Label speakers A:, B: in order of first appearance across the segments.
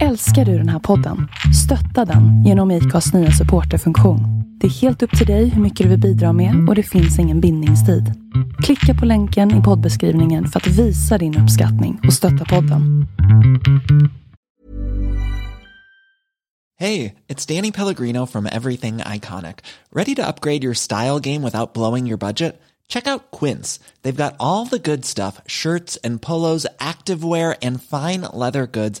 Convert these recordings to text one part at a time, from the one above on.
A: Älskar du den här podden? Stötta den genom IKAs nya supporterfunktion. Det är helt upp till dig hur mycket du vill bidra med och det finns ingen bindningstid. Klicka på länken i poddbeskrivningen för att visa din uppskattning och stötta podden.
B: Hej, det är Danny Pellegrino from Everything Iconic. Ready to upgrade your style game without blowing your budget? Check out Quince. They've got all the good stuff shirts and polos, activewear, and fine leather goods,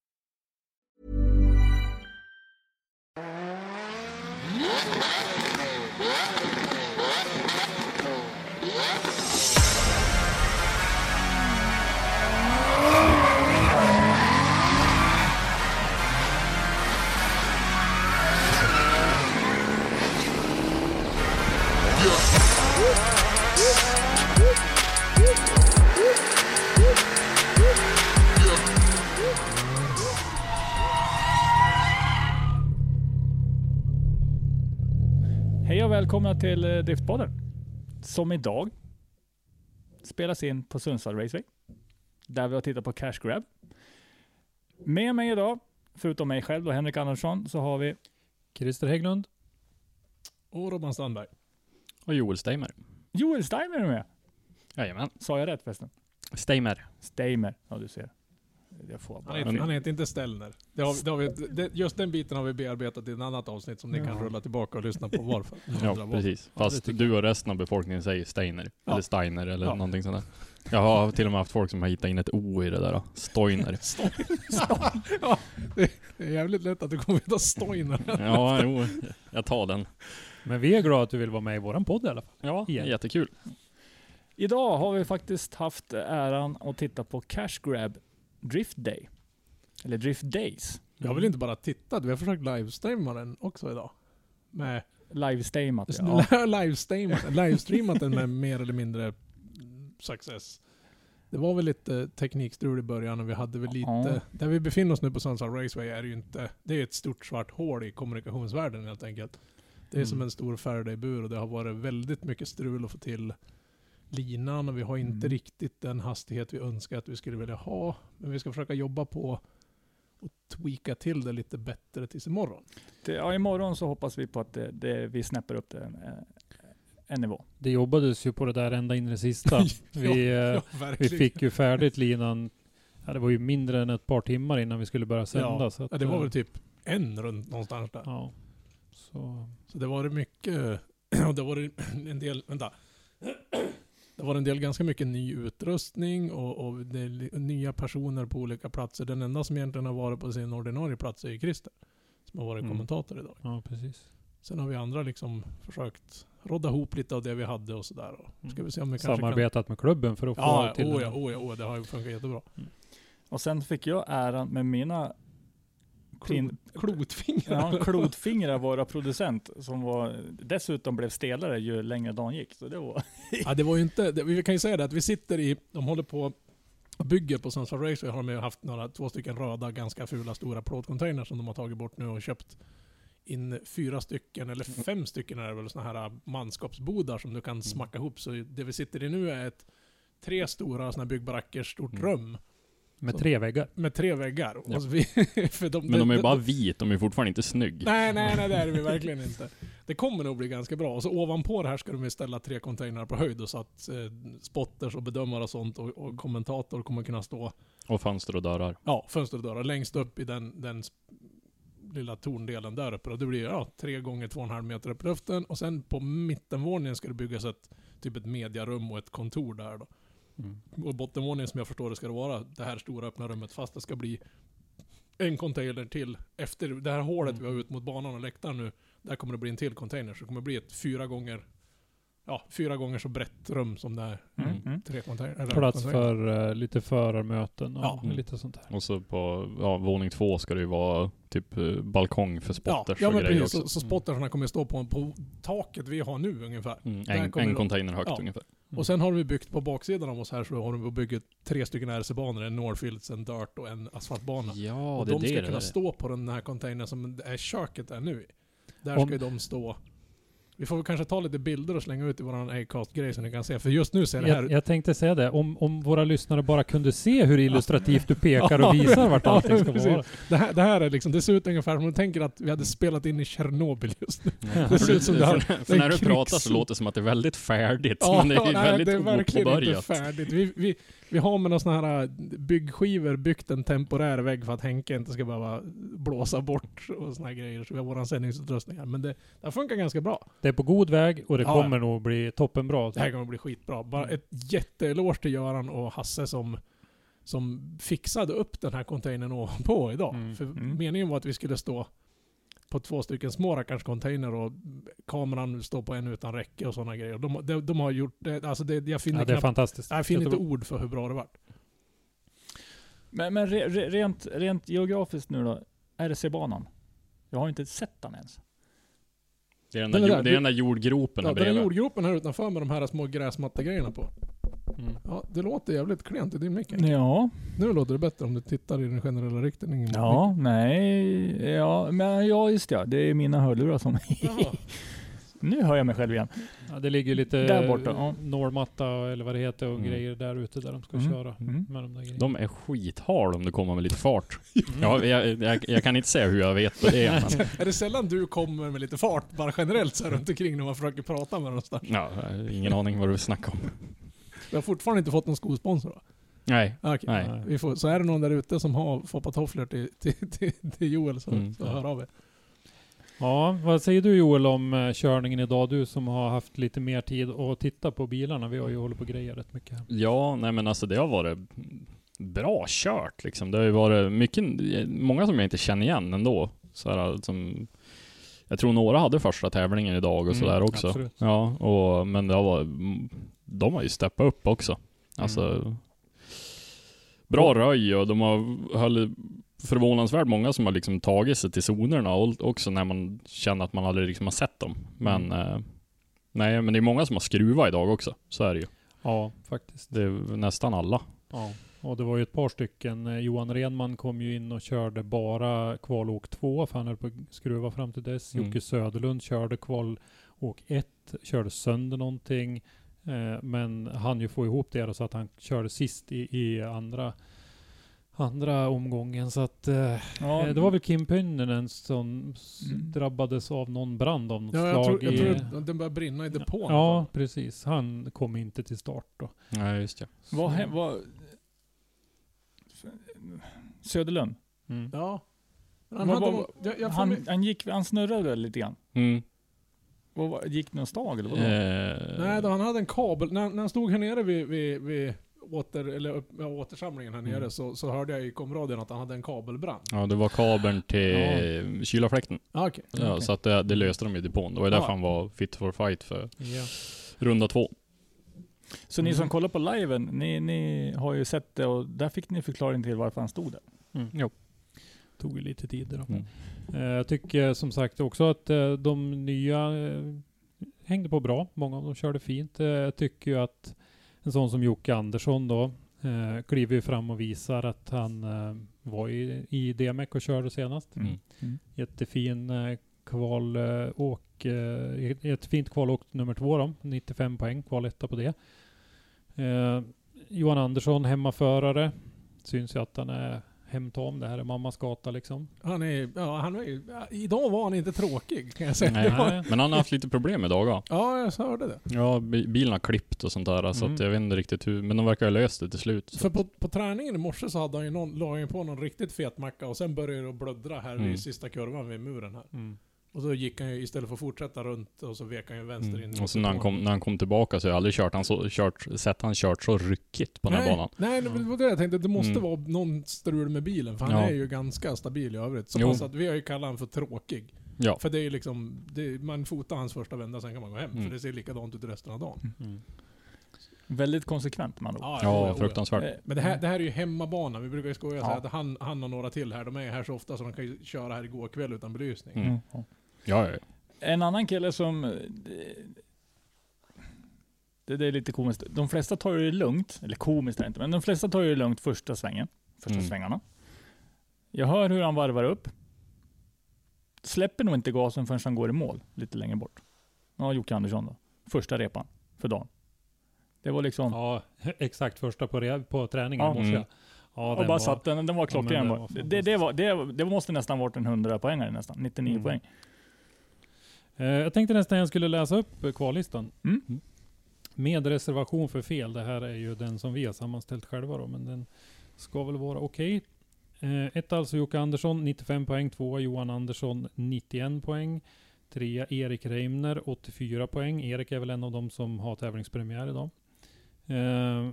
C: Hej och välkomna till eh, Driftpodden. Som idag spelas in på Sundsvall Raceway. Där vi har tittat på Cash Grab. Med mig idag, förutom mig själv och Henrik Andersson, så har vi
D: Christer Hägglund.
E: Och Robban Strandberg.
D: Och Joel Steimer.
C: Joel Steimer är med.
D: Jajamän.
C: Sa jag rätt förresten?
D: Steimer.
C: Steimer. Ja, du ser. Jag får
E: Han heter, han heter inte Stellner. Det har, det har vi, det, just den biten har vi bearbetat i ett annat avsnitt som ni kan
C: Ja.
E: rulla tillbaka och lyssna på varför.
D: Ja, precis.
E: Ja,
D: Fast
E: tycker
D: du och resten av befolkningen säger Steiner.
E: Ja.
D: Eller Steiner eller
E: Ja.
D: någonting sånt där. Jag har till och med haft folk som har hittat in ett O i det där. då. Stoiner.
E: ja, det är jävligt lätt att du kommer att Stoiner.
D: Ja, jo. Jag tar den.
F: Men vi är glada att du vill vara med i våran podd i alla fall.
D: Ja,
F: Igen.
D: jättekul.
C: Idag har vi faktiskt haft äran att titta på Cash Grab Drift Day. Eller Drift Days.
E: Jag väl inte bara tittat, vi har försökt livestreama den också idag. Med
C: Live-stamat. Ja.
E: livestreamat, livestreamat den med mer eller mindre success. Det var väl lite teknikstrul i början och vi hade väl lite...
C: Ja.
E: Där vi befinner oss nu på Sundsvall Raceway är ju inte... Det är ett stort svart hål i kommunikationsvärlden helt enkelt. Det är
C: Mm.
E: som en stor Faraday-bur och det har varit väldigt mycket strul att få till linan och vi har inte
C: Mm.
E: riktigt den hastighet vi önskar att vi skulle vilja ha. Men vi ska försöka jobba på och tweaka till det lite bättre tills imorgon.
C: Det- Ja, imorgon så hoppas vi på att det, det, vi snäpper upp det en, en nivå.
F: Det jobbades ju på det där ända in i det sista. Vi, eh,
E: ja,
F: vi
E: verkligen.
F: fick ju färdigt linan, ja, det var ju mindre än ett par timmar innan vi skulle börja sända.
E: Ja,
F: så att,
E: Ja, det var
F: eh,
E: väl typ en runt någonstans där.
F: Ja. Så,
E: Så det var det mycket, och det var det en del, vänta. Det var en del ganska mycket ny utrustning och, och nya personer på olika platser. Den enda som egentligen har varit på sin ordinarie plats är ju Christer. Som har varit
F: Mm.
E: kommentator idag.
F: ja, precis.
E: Sen har vi andra liksom försökt rodda ihop lite av det vi hade och sådär. och Ska vi se om vi kanske
F: Samarbetat med klubben för att
E: kan...
F: få
E: Ja,
F: till
E: oh ja, oh ja, oh ja, det har ju funkat jättebra.
C: Och sen fick jag äran med mina pin,
E: Klotfingrar.
C: ja, klotfingrar vara producent som var, dessutom blev stelare ju längre dagen gick. Så det var,
E: Ja, det var ju inte, det, vi kan ju säga det att vi sitter i, de håller på och bygger på Sundsvall Raceway har de ju haft några, två stycken röda ganska fula stora plåtcontainers som de har tagit bort nu och köpt in fyra stycken, eller fem stycken är det väl, såna här manskapsbodar som du kan smacka ihop. Så det vi sitter i nu är ett tre stora såna byggbaracker, stort
D: Mm.
E: rum
F: Med tre väggar.
E: med tre väggar.
D: Ja.
E: Och så vi, för de,
D: Men de är ju bara vit, de är fortfarande inte snygg.
E: Nej, nej, nej det är vi verkligen inte. Det kommer nog bli ganska bra. Och så ovanpå det här ska de ju ställa tre containrar på höjd så att eh, spotters och bedömare och sånt och, och kommentator kommer kunna stå,
D: Och fönster och dörrar.
E: ja, fönster och dörrar längst upp i den, den lilla torndelen där uppe. Och det blir ja, tre gånger två och en halv meter upp i luften. Och sen på mittenvåningen ska det byggas ett, typ ett mediarum och ett kontor där då.
D: Mm.
E: Och bottenvåningen som jag förstår det ska det vara det här stora öppna rummet fast det ska bli en container till. Efter det här hålet vi har ut mot banan och läktaren nu, där kommer det bli en till container. Så det kommer bli ett fyra gånger, ja, fyra gånger så brett rum som det är.
C: mm, mm.
E: Tre container,
F: Plats
E: container.
F: för eh, lite förarmöten och
E: Ja.
F: lite sånt där.
D: Och så på ja, våning två ska det ju vara typ eh, balkong för
E: Ja,
D: spotters
E: ja
D: och
E: men precis.
D: också.
E: Så, så spottersarna kommer stå på, på taket vi har nu ungefär.
D: Mm, en, en container högt
E: Ja.
D: ungefär.
E: Och sen har vi byggt på baksidan av oss här så har vi byggt tre stycken RC-banor. En Norfields, en Dirt och en asfaltbana.
D: Ja,
E: och
D: det är
E: de
D: det
E: ska
D: det
E: kunna
D: där.
E: stå på den här containern som är köket är nu. Där
F: Om-
E: ska ju de stå. Vi får väl kanske ta lite bilder och slänga ut i våran Acast-grej så ni kan se. För just nu ser det här...
F: Jag, jag tänkte säga det, om, om våra lyssnare bara kunde se hur illustrativt du pekar
E: Ja,
F: och visar vart
E: ja,
F: allting ska vara.
E: Det här, det här är liksom, det ser ut ungefär som om du tänker att vi hade spelat in i Tjernobyl just nu.
D: Ja.
E: Det ser ut som det har-
D: för, för
E: är
D: när du pratar så låter det som att det är väldigt färdigt. men det är ju
E: nej,
D: väldigt
E: det är verkligen inte
D: opåbörjat.
E: färdigt. Vi, vi, vi har med några sådana här äh, byggskivor byggt en temporär vägg för att Henke inte ska behöva blåsa bort och här grejer. Så vi har våran sändningsutrustning här. Men det, det funkar ganska bra.
F: Det är på god väg och det
E: Ja,
F: kommer nog bli toppenbra.
E: Det här kommer bli skitbra. Bara ett jätteeloge till Göran och Hasse som, som fixade upp den här containern ovanpå idag.
F: Mm,
E: För
C: mm.
E: meningen var att vi skulle stå på två stycken små rackars container och kameran står på en utan räcke och sådana grejer. De, de, de har gjort det, alltså det, jag finner
F: Ja, det är
E: knappt,
F: fantastiskt.
E: jag finner inte ord för hur bra det var.
C: Men, men re, re, rent, rent geografiskt nu då, RC-banan. Jag har inte sett den ens.
D: Det är den
E: Den
D: där,
E: är
D: jord-
E: där.
D: det är den där jordgropen
E: Ja,
D: här
E: den är
D: bredvid.
E: jordgropen här utanför med de här små gräsmattegrejerna på.
F: Mm.
E: Ja, det låter jävligt klent i din mick.
C: Ja,
E: Nu låter det bättre om du tittar i den generella riktningen.
C: ja, nej, ja, men ja just ja. Det är mina hörlurar som... nu hör jag mig själv igen.
F: Ja, det ligger lite
C: Där borta, ja.
F: normatta eller vad det heter och
D: Mm.
F: grejer där ute där de ska
C: Mm,
F: köra
C: mm.
F: med de där grejerna.
D: De är skithal om du kommer med lite fart. Ja, jag, jag, jag kan inte säga hur jag vet det är, men...
E: Är det sällan du kommer med lite fart, bara generellt så här runt omkring när man försöker prata med någonstans?
D: Ja, ingen aning vad du snackar om.
E: Vi har fortfarande inte fått någon skosponsor va?
D: Nej.
E: Okej.
D: Nej.
E: Vi får, så är det någon där ute som har foppatofflor till, till, till, till Joel så,
D: Mm.
E: så hör av er.
F: Ja, vad säger du Joel om eh, körningen idag? Du som har haft lite mer tid att titta på bilarna. Vi har ju hållit på grejer rätt mycket.
D: Ja, nej men alltså det har varit bra kört liksom. Det har ju varit mycket, många som jag inte känner igen ändå. Så här, som, jag tror några hade första tävlingen idag och
F: Mm,
D: sådär också.
F: absolut.
D: Ja, och, men det har varit, de har ju steppat upp också. Alltså,
F: Mm.
D: bra röj och de har höll förvånansvärt många som har liksom tagit sig till zonerna också när man känner att man aldrig liksom har sett dem. Men
F: Mm.
D: eh, nej, men det är många som har skruvat idag också. Så är det ju.
F: Ja, faktiskt.
D: Det är nästan alla.
F: Ja. Och det var ju ett par stycken. Eh, Johan Renman kom ju in och körde bara kvalåk 2 för han höll på att skruva fram till dess.
D: Mm.
F: Jocke Söderlund körde kvalåk 1, körde sönder någonting. Eh, men han ju få ihop det så att han körde sist i, i andra andra omgången så att eh,
C: Ja,
F: eh, det var väl Kim Pynninen som
C: Mm.
F: drabbades av någon brand av något
E: Ja, jag
F: slag
E: tror, jag
F: i...
E: tror att den börjar brinna i depån.
F: Ja, precis. Han kom inte till start då.
D: Nej, just det.
C: Vad, vad, Söderlund.
F: Mm.
E: ja. Han,
C: vad-
E: någon, jag,
C: Han,
E: mig-
C: han, gick, han snurrade lite grann?
D: Mm.
C: Vad, var- gick någon stag eller vadå?
D: Eh,
E: Nej, då han hade en kabel. När, när han stod här nere vid, vid, vid åter, eller ja, återsamlingen här nere
D: Mm.
E: så, så hörde jag i komradion att han hade en kabelbrand.
D: Ja, det var kabeln till kylarfläkten.
E: Ah, okej.
D: Ja,
C: Okej.
D: så att det, det löste de i depån. Det var ju därför
E: Ja.
D: han var fit for fight för
F: Ja.
D: runda två.
C: Så ni
E: Mm.
C: som kollar på liven, ni, ni har ju sett det och där fick ni förklaring till varför han stod där.
F: Mm.
D: Jo.
F: Tog ju lite tid då.
D: Mm.
F: Eh, Jag tycker som sagt också att eh, de nya eh, hängde på bra. Många av dem körde fint. Jag tycker ju att en sån som Jocke Andersson då kliver ju fram och visar att han var i, i DMEC och körde senast.
D: Mm.
F: Jättefin eh, kvalåk. Eh, ett fint kvalåk nummer två då. 95 poäng, kvaletta på det. Eh, Johan Andersson, hemmaförare. Syns ju att han är hemtam. Det här är mammas gata liksom.
E: Han är, ja, han är, idag var han inte tråkig kan jag säga.
D: Nej,
E: var-
D: men han har haft lite problem idag. Ja,
E: Ja, jag hörde det.
D: ja bi- bilen har klippt och sånt där. Så
F: Mm.
D: att jag vet inte riktigt hur, men de verkar ha löst det till slut. Så.
E: För på, på träningen i morse så hade han ju någon, la han på någon riktigt fet macka och sen började det blöddra här
D: Mm.
E: vid sista kurvan vid muren här. Och så gick han ju, istället för att fortsätta runt, och så vek han ju vänster in.
D: Mm. Och så när han, kom, när han kom tillbaka så har jag aldrig kört han så, kört, sett han kört så ryckigt på den här banan.
E: Nej, det var det jag tänkte. Det måste
D: Mm.
E: vara någon strul med bilen. För han
D: Ja.
E: är ju ganska stabil i övrigt. Så pass att vi har ju kallat honom för tråkig.
D: Ja.
E: För det är ju liksom, det, man fotar hans första vända, sen kan man gå hem.
D: Mm.
E: För det ser likadant ut resten av dagen.
F: Mm.
C: Väldigt konsekvent man då.
E: Ja,
D: fruktansvärt.
C: Eh,
E: Men det här, det här är ju hemmabana. Vi brukar ju skoja och
C: Ja.
E: säga att han, han och några till här, de är här så ofta så de kan ju köra här igår kväll utan belysning.
D: Mm.
C: Ja.
D: Ja, ja.
C: En annan kille som... eh, Det, Det, är lite komiskt. De flesta tar ju det lugnt, eller komiskt är det inte, men de flesta tar ju det lugnt första svängen, första
D: Mm.
C: svängarna. Jag hör hur han varvar upp. Släpper nog inte gasen förrän han går i mål, lite längre bort. Ja, Jocke Andersson då. Första repan för dagen. Det var liksom,
F: Ja, exakt första på, re- på träningen
C: Ja.
F: i morse.
D: Mm.
F: Ja,
C: och bara
F: var,
C: satt den, den var
F: Ja,
C: klockren.
F: var
C: det, det, var, det, det måste nästan varit en 100 poängare nästan, 99
F: Mm.
C: poäng.
F: Eh, jag tänkte nästan jag skulle läsa upp kvallistan.
C: Mm.
F: Med reservation för fel. Det här är ju den som vi har sammanställt själva då, men den ska väl vara okej. Eh, ett alltså Jocke Andersson, 95 poäng. Tvåa Johan Andersson, 91 poäng. Trea Erik Reimner, 84 poäng. Erik är väl en av de som har tävlingspremiär idag. Eh,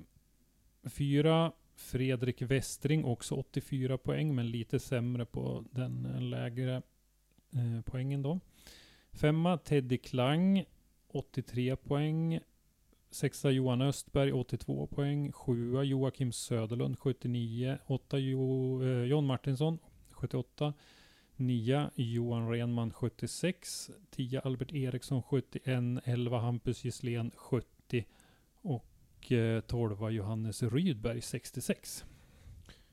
F: fyra Fredrik Westring, också 84 poäng, men lite sämre på den lägre eh, poängen då. Femma Teddy Klang, 83 poäng. Sexa Johan Östberg, 82 poäng. Sjua Joakim Söderlund, 79. Åtta jo, eh, John Martinsson, 78. Nia Johan Renman, 76. 10 Albert Eriksson, 71. 11 Hampus Gisslén, 70. Och eh, 12 Johannes Rydberg, 66.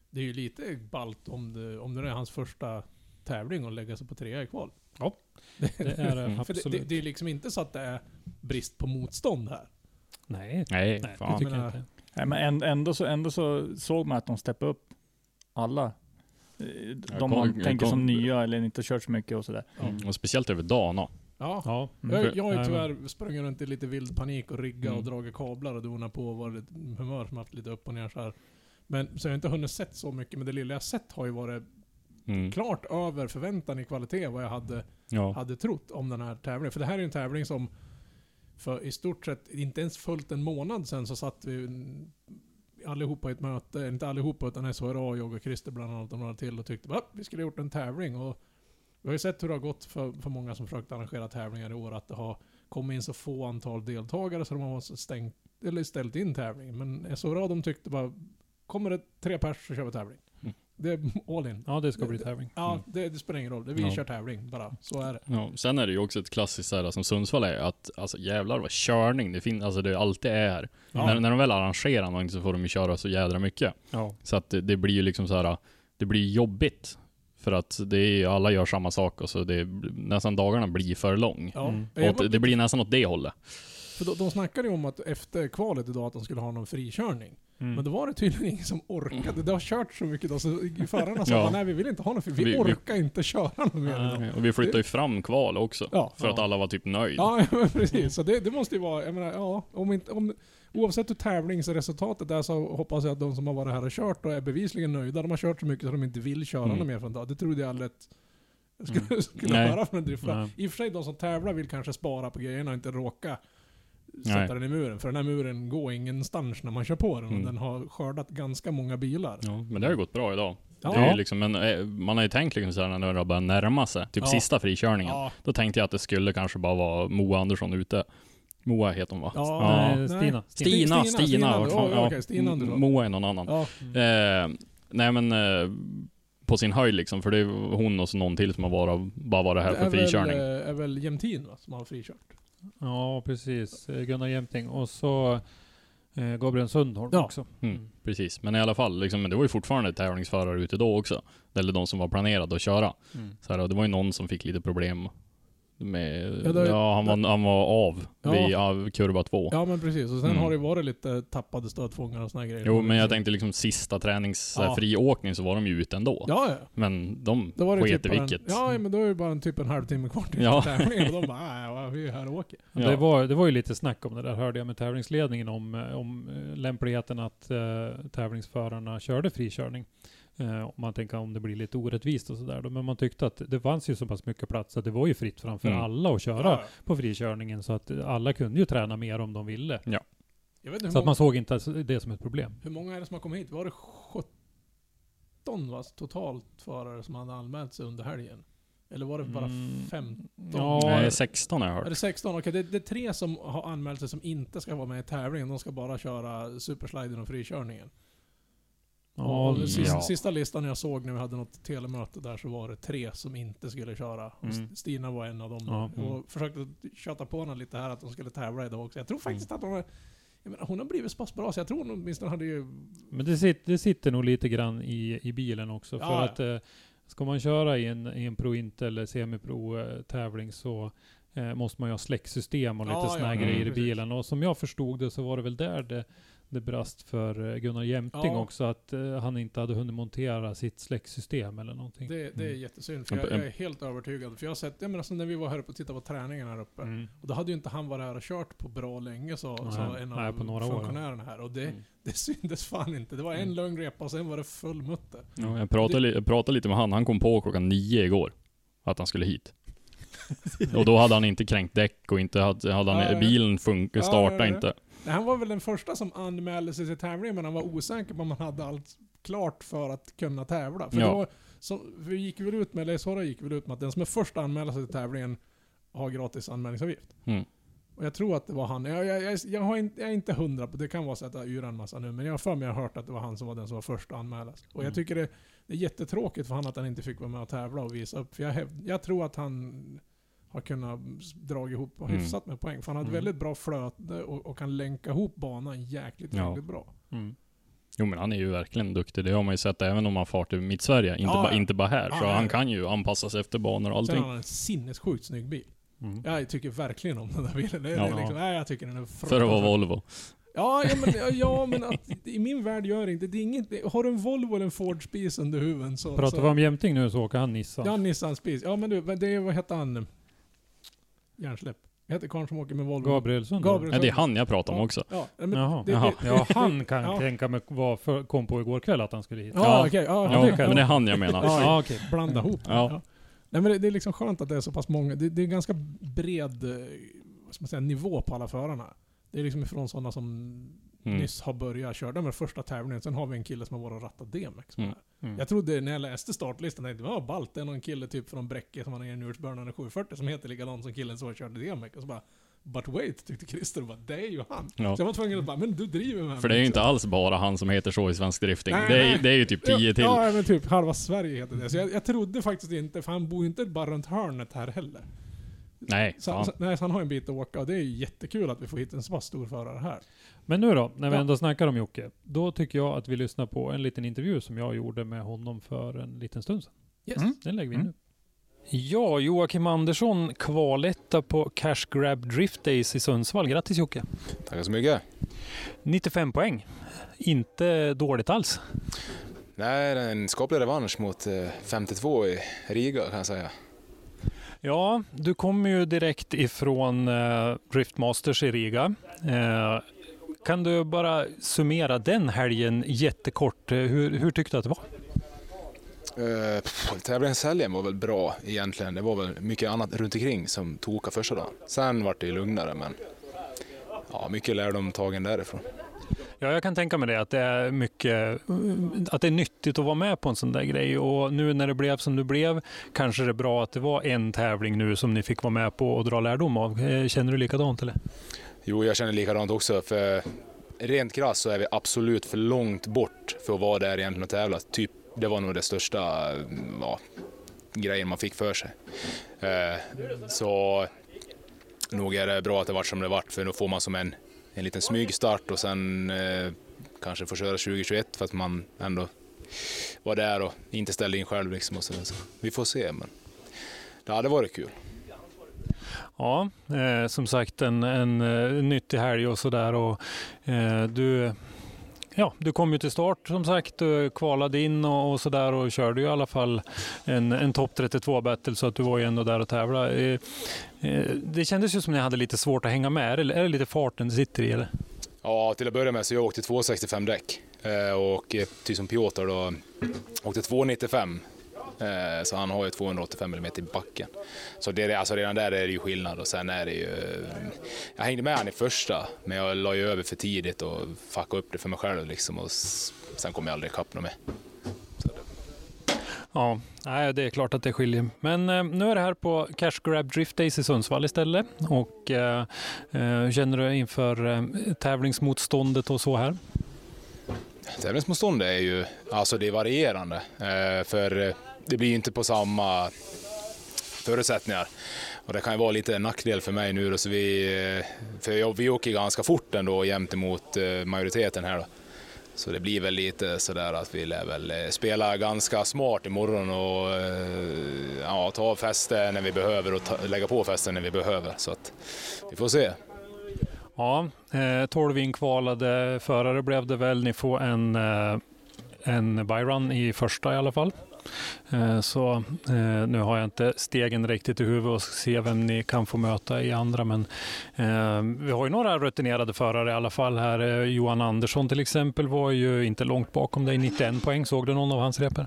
E: Det är ju lite ballt om det, om det är hans första tävling och lägga sig på trea i kval.
F: Ja, det är det
D: Mm.
E: För det,
F: absolut.
E: det, det är liksom inte så att det är brist på motstånd här.
F: nej,
D: Nej,
F: nej det
D: fan.
F: tycker jag inte.
C: Nej, men änd- ändå, så, ändå så såg man att de steppade upp alla. Eh, De
D: kom-
C: man tänker som nya eller inte kört så mycket och sådär.
D: Mm. Och speciellt över dagen. ja.
E: Ja.
F: Ja,
C: Mm.
E: Jag, jag har ju tyvärr sprungit runt i lite vild panik och rigga och
D: Mm.
E: dragit kablar och donat på och varit humör som haft lite upp och ner så här. Men så jag har inte hunnit sett så mycket, men det lilla jag sett har ju varit
D: Mm.
E: klart över förväntan i kvalitet vad jag hade,
D: Ja.
E: hade trott om den här tävlingen. För det här är en tävling som för i stort sett inte ens fullt en månad sedan så satt vi allihopa i ett möte, inte allihopa utan SHRA, jag och Christer bland annat och några till och tyckte att vi skulle ha gjort en tävling. Och vi har ju sett hur det har gått för, för många som försökt arrangera tävlingar i år, att det har kommit in så få antal deltagare så de har stängt, eller ställt in tävlingen. Men SHRA de tyckte bara, kommer det tre pers så kör vi tävling. Det är all in.
F: ja, det ska bli tävling.
E: Ja,
D: Mm.
E: det, det spelar ingen roll. Det vi
D: Ja.
E: kör tävling bara. Så är det.
D: Ja, sen är det ju också ett klassiskt så här, som Sundsvall är, att alltså jävlar vad körning det finns, alltså det alltid är.
E: Ja.
D: När, när de väl arrangerar någonting så får de ju köra så jädra mycket.
F: Ja.
D: Så att det, det blir ju liksom så här, det blir jobbigt. För att det är alla gör samma sak och så det, nästan dagarna blir för lång.
E: Ja.
F: Mm.
D: Och det blir nästan åt det hållet.
E: För de, de snackade ju om att efter kvalet idag att de skulle ha någon frikörning.
F: Mm.
E: Men då var det tydligen ingen som orkade. Det har kört så mycket då, så förarna sa
D: Ja.
E: nej vi vill inte ha någon fri. Vi,
D: Vi- vi-
E: orkar inte köra något mer
F: Nej.
D: Och vi flyttar ju fram kval också.
E: Ja.
D: För att alla var typ nöjd.
E: Ja, men precis. Så det, det måste ju vara, jag menar, ja, om inte, om, oavsett hur tävlingsresultatet är så hoppas jag att de som har varit här och kört och är bevisligen nöjda. De har kört så mycket så de inte vill köra
D: Mm.
E: något mer från dag. Det trodde jag aldrig att jag skulle, skulle
D: Nej.
E: höra från en driftare. I och för sig, de som tävlar vill kanske spara på grejerna och inte råka
D: Nej.
E: sätta den i muren. För den här muren går ingenstans när man kör på den.
D: Mm.
E: Och den har skördat ganska många bilar.
D: Ja, men det har ju gått bra idag.
E: Ja.
D: Det liksom, men, eh, man har ju tänkt liksom såhär när det börjar närma sig, typ
E: Ja.
D: sista frikörningen.
E: Ja.
D: Då tänkte jag att det skulle kanske bara vara Moa Andersson ute. Moa heter hon va?
E: Ja.
F: Nej, Stina.
D: Stina, Stina.
E: Stina, Stina,
D: vart fan-
E: ja, okej, Stina.
D: Moa är någon annan.
E: Ja.
D: Eh, nej men, eh, på sin höjd liksom, för det är hon och så någon till som har bara, bara varit här
E: Det
D: för
E: väl,
D: frikörning.
E: eh, är väl Jämtin va, som har frikört?
F: Ja, precis. Eh, Gunnar Jämting. Och så eh, Gabriel Sundholm
E: Ja.
F: också.
D: Mm, precis, men i alla fall, liksom, men det var ju fortfarande tävlingsförare ute då också. Eller de som var planerade att köra.
F: Mm.
D: Så här, och det var ju någon som fick lite problem med,
E: Ja,
D: ja,
E: det-
D: han, var, han var av
E: Ja.
D: vid av kurva två.
E: Ja men precis, och sen
D: Mm.
E: har det varit lite tappade stötfångare och såna grejer.
D: Jo, men jag tänkte liksom sista tränings
E: Ja.
D: så var de ju ute ändå.
E: Ja, ja.
D: Men de sket
E: typ
D: i
E: bara en,
D: vilket.
E: Ja, men då är det bara en typ en halvtimme kvar till
D: Ja.
E: tävlingen. Och de bara, nej, vi är här och åker.
D: Ja.
F: Det, var, det var ju lite snack om det där, hörde jag med tävlingsledningen om, eh, om eh, lämpligheten att eh, tävlingsförarna körde frikörning. Eh, om man tänker om det blir lite orättvist och sådär. Men man tyckte att det fanns ju så pass mycket plats att det var ju fritt framför
D: Mm.
F: alla att köra
E: Ja.
F: på frikörningen. Så att alla kunde ju träna mer om de ville.
E: Jag vet inte hur,
F: Så att
E: många,
F: man såg inte det som ett problem.
E: hur många är det som har kommit hit? Var det 17 va, totalt förare som hade anmält sig under helgen? Eller var det bara
F: Mm.
E: 15?
F: Ja,
D: Nej, 16 har jag
E: Är
D: hört.
E: det 16? Okej, det, det är tre som har anmält sig som inte ska vara med i tävlingen. De ska bara köra supersliden och frikörningen.
F: Ja,
E: sista,
D: ja.
E: sista listan jag såg när vi hade något telemöte där så var det tre som inte skulle köra.
F: Mm.
E: Stina var en av dem.
F: Ja,
E: och försökte köta på henne lite här att de skulle tävla idag också. Jag tror faktiskt att de är, jag menar, hon har blivit så pass bra så jag tror hon åtminstone hade ju...
F: Men det, sit, det sitter nog lite grann i, i bilen också. För
E: ja.
F: att eh, ska man köra i en, i en Pro Int eller Semi-Pro eh, tävling så eh, måste man ju ha släcksystem och lite
E: Ja,
F: här
E: ja,
F: grejer i bilen. Och som jag förstod det så var det väl där det, det brast för eh, Gunnar Jämting
E: Ja.
F: också. Att eh, han inte hade hunnit montera sitt släcksystem eller någonting.
E: Det, det är
F: Mm.
E: jättesynd, för jag, jag är helt övertygad. För jag har sett, jag menar, alltså när vi var här uppe och tittade på träningen här uppe.
F: Mm.
E: Och då hade ju inte han varit här och kört på bra länge, så en av
F: nej, på några år,
E: funktionärerna här. Och det,
F: Mm.
E: det syntes fan inte. Det var en
F: Mm.
E: lång repa och sen var det full mutter.
D: Ja, jag, pratade, li- jag pratade lite med han, han kom på klockan nio igår. Att han skulle hit. och då hade han inte kränkt däck och inte hade, hade han, bilen fun-
E: Ja,
D: startade
E: ja, ja.
D: inte.
E: Han var väl den första som anmälde sig till tävlingen, men han var osäker på om han hade allt klart för att kunna tävla. För
D: Ja.
E: var, så, vi gick väl ut med, eller SHR gick väl ut med att den som är först att anmäla sig till tävlingen har gratis anmälningsavgift.
D: Mm.
E: Och jag tror att det var han. Jag, jag, jag, jag, har inte, jag är inte hundra på det, kan vara så att jag yrar en massa nu, men jag har för mig har hört att det var han som var den som var först att anmälas. Och
F: Mm.
E: jag tycker det, det är jättetråkigt för han att han inte fick vara med och tävla och visa upp. För jag, jag tror att han har kunnat dra ihop
D: Mm.
E: hyfsat med poäng. För han har ett
F: Mm.
E: väldigt bra flöte och, och kan länka ihop banan jäkligt,
D: Ja.
E: jäkligt bra.
F: Mm.
D: Jo men han är ju verkligen duktig. Det har man ju sett även om han far till Mitt-Sverige. Inte,
E: Ja,
D: bara,
E: ja.
D: inte bara här.
E: Ja,
D: så
E: ja,
D: han kan ju anpassa sig efter banor och
E: Sen
D: allting.
E: har han en sinnessjukt snygg bil.
F: Mm.
E: Jag tycker verkligen om den där bilen. Det,
D: Ja.
E: det är liksom, nej, jag tycker den är
D: För att vara Volvo.
E: Ja, ja, men, ja, ja, men att, i min värld gör det inte. Det är inget, har du en Volvo eller en Ford Spies under huven så...
F: Pratar
E: så,
F: vi om Jämting nu så åker han Nissan.
E: Ja, Nissan Spies. Ja, men du, det är, vad heter han? Hjärnsläpp. Jag heter karln som åker med Volvo.
F: Gabrielsson då?
E: Gabriel.
D: Ja, det är han jag pratar om också.
E: Ja, men
F: Jaha,
E: det-
F: jaha.
E: det-
F: ja, han kan
E: Ja.
F: tänka mig var för, kom på igår kväll att han skulle hit.
E: Ja,
D: Ja.
E: okej. ja,
D: Ja,
E: det kan
D: men det är han jag menar.
E: Ja,
F: Ja, okej.
E: blanda ihop.
D: Ja.
E: Nej, men det, det är liksom skönt att det är så pass många. Det, det är ganska bred eh, vad ska man säga, nivå på alla förarna. Det är liksom ifrån sådana som
D: Mm.
E: nyss har börjat köra. De är första tävlingen. Sen har vi en kille som har varit och rattat DMX.
D: Mm.
E: med.
F: Mm.
E: Jag trodde när jag läste startlistan, tänkte jag, ja ballt, det är någon kille typ från Bräcke som har en enhjulsburnande 740 som heter likadant som killen som körde DMX. Och så bara, but wait, tyckte Christer. Bara, det är ju han.
D: Ja.
E: Så jag var tvungen att bara, men du driver med
D: För det är ju
E: mig.
D: inte alls bara han som heter så i svensk drifting.
E: Nej,
D: det, är,
E: nej.
D: det är ju typ tio till.
E: Ja, men typ halva Sverige heter det. Så jag, jag trodde faktiskt inte, för han bor ju inte bara runt hörnet här heller.
D: Nej,
E: Så, så, nej, så han har en bit att åka och det är ju jättekul att vi får hit en så pass stor förare här.
F: Men nu då, när vi
E: Ja.
F: ändå snackar om Jocke. Då tycker jag att vi lyssnar på en liten intervju som jag gjorde med honom för en liten stund sedan.
E: Yes.
F: Mm, den lägger vi in
C: Mm.
F: nu. Ja, Joakim Andersson, kvaletta på Cash Grab Drift Days i Sundsvall. Grattis Jocke!
G: Tackar så mycket.
F: 95 poäng. Inte dåligt alls.
G: Nej, det är en skaplig revansch mot eh, 52 i Riga kan jag säga.
F: Ja, du kommer ju direkt ifrån eh, Drift Masters i Riga. Eh, kan du bara summera den helgen jättekort? Eh, hur, hur tyckte du att det var?
G: Uh, Tävlingshelgen var väl bra egentligen. Det var väl mycket annat runt omkring som tokade första dagen. Sen var det lugnare men ja, mycket lärdom tagen därifrån.
F: Ja, jag kan tänka mig det, att det är mycket, att det är nyttigt att vara med på en sån där grej. Och nu när det blev som det blev, kanske det är bra att det var en tävling nu som ni fick vara med på och dra lärdom av. Eh, känner du likadant eller?
G: Jo, jag känner likadant också. För rent krasst så är vi absolut för långt bort för att vara där egentligen och tävla. Typ, det var nog det största mm, ja, grejen man fick för sig. Eh, så nog är det bra att det vart som det vart för då får man som en, en liten smygstart och sen eh, kanske få köra 2021 för att man ändå var där och inte ställde in själv. Liksom och så, så vi får se, men det hade varit kul.
F: Ja, eh, som sagt en, en, en nyttig helg och sådär. Eh, du, ja, du kom ju till start som sagt, kvalade in och, och sådär och körde ju i alla fall en, en topp 32 battle så att du var ju ändå där och tävlade. Eh, eh, det kändes ju som att ni hade lite svårt att hänga med. Eller är det lite farten det sitter i? Eller?
G: Ja, till att börja med så jag åkte 265 däck eh, och typ precis som Piotr då åkte 295. Eh, Så han har ju 285 mm i backen. Så det är, alltså redan där är det ju skillnad och sen är det ju... Jag hängde med han i första, men jag la ju över för tidigt och fuckade upp det för mig själv liksom och sen kom jag aldrig ikapp något mer.
F: Ja, nej, det är klart att det skiljer. Men eh, nu är det här på Cash Grab Drift Days i Sundsvall istället. Och eh, eh, känner du inför eh, tävlingsmotståndet och så här?
G: Tävlingsmotstånd är ju, alltså det är varierande. Eh, för eh, det blir ju inte på samma förutsättningar. Och det kan ju vara lite en nackdel för mig nu då, så vi, eh, för jag, vi åker ganska fort ändå jämt emot eh, majoriteten här då. Så det blir väl lite sådär att vi lär väl eh, spela ganska smart imorgon och ja, ta fäste när vi behöver och ta, lägga på fäste när vi behöver. Så att vi får se.
F: Ja, eh, 12 inkvalade förare blev det väl. Ni får en, en byrun i första i alla fall. Eh, så eh, nu har jag inte stegen riktigt i huvudet och se vem ni kan få möta i andra. Men eh, vi har ju några rutinerade förare i alla fall här. Johan Andersson till exempel var ju inte långt bakom dig, 91 poäng. Såg du någon av hans repor?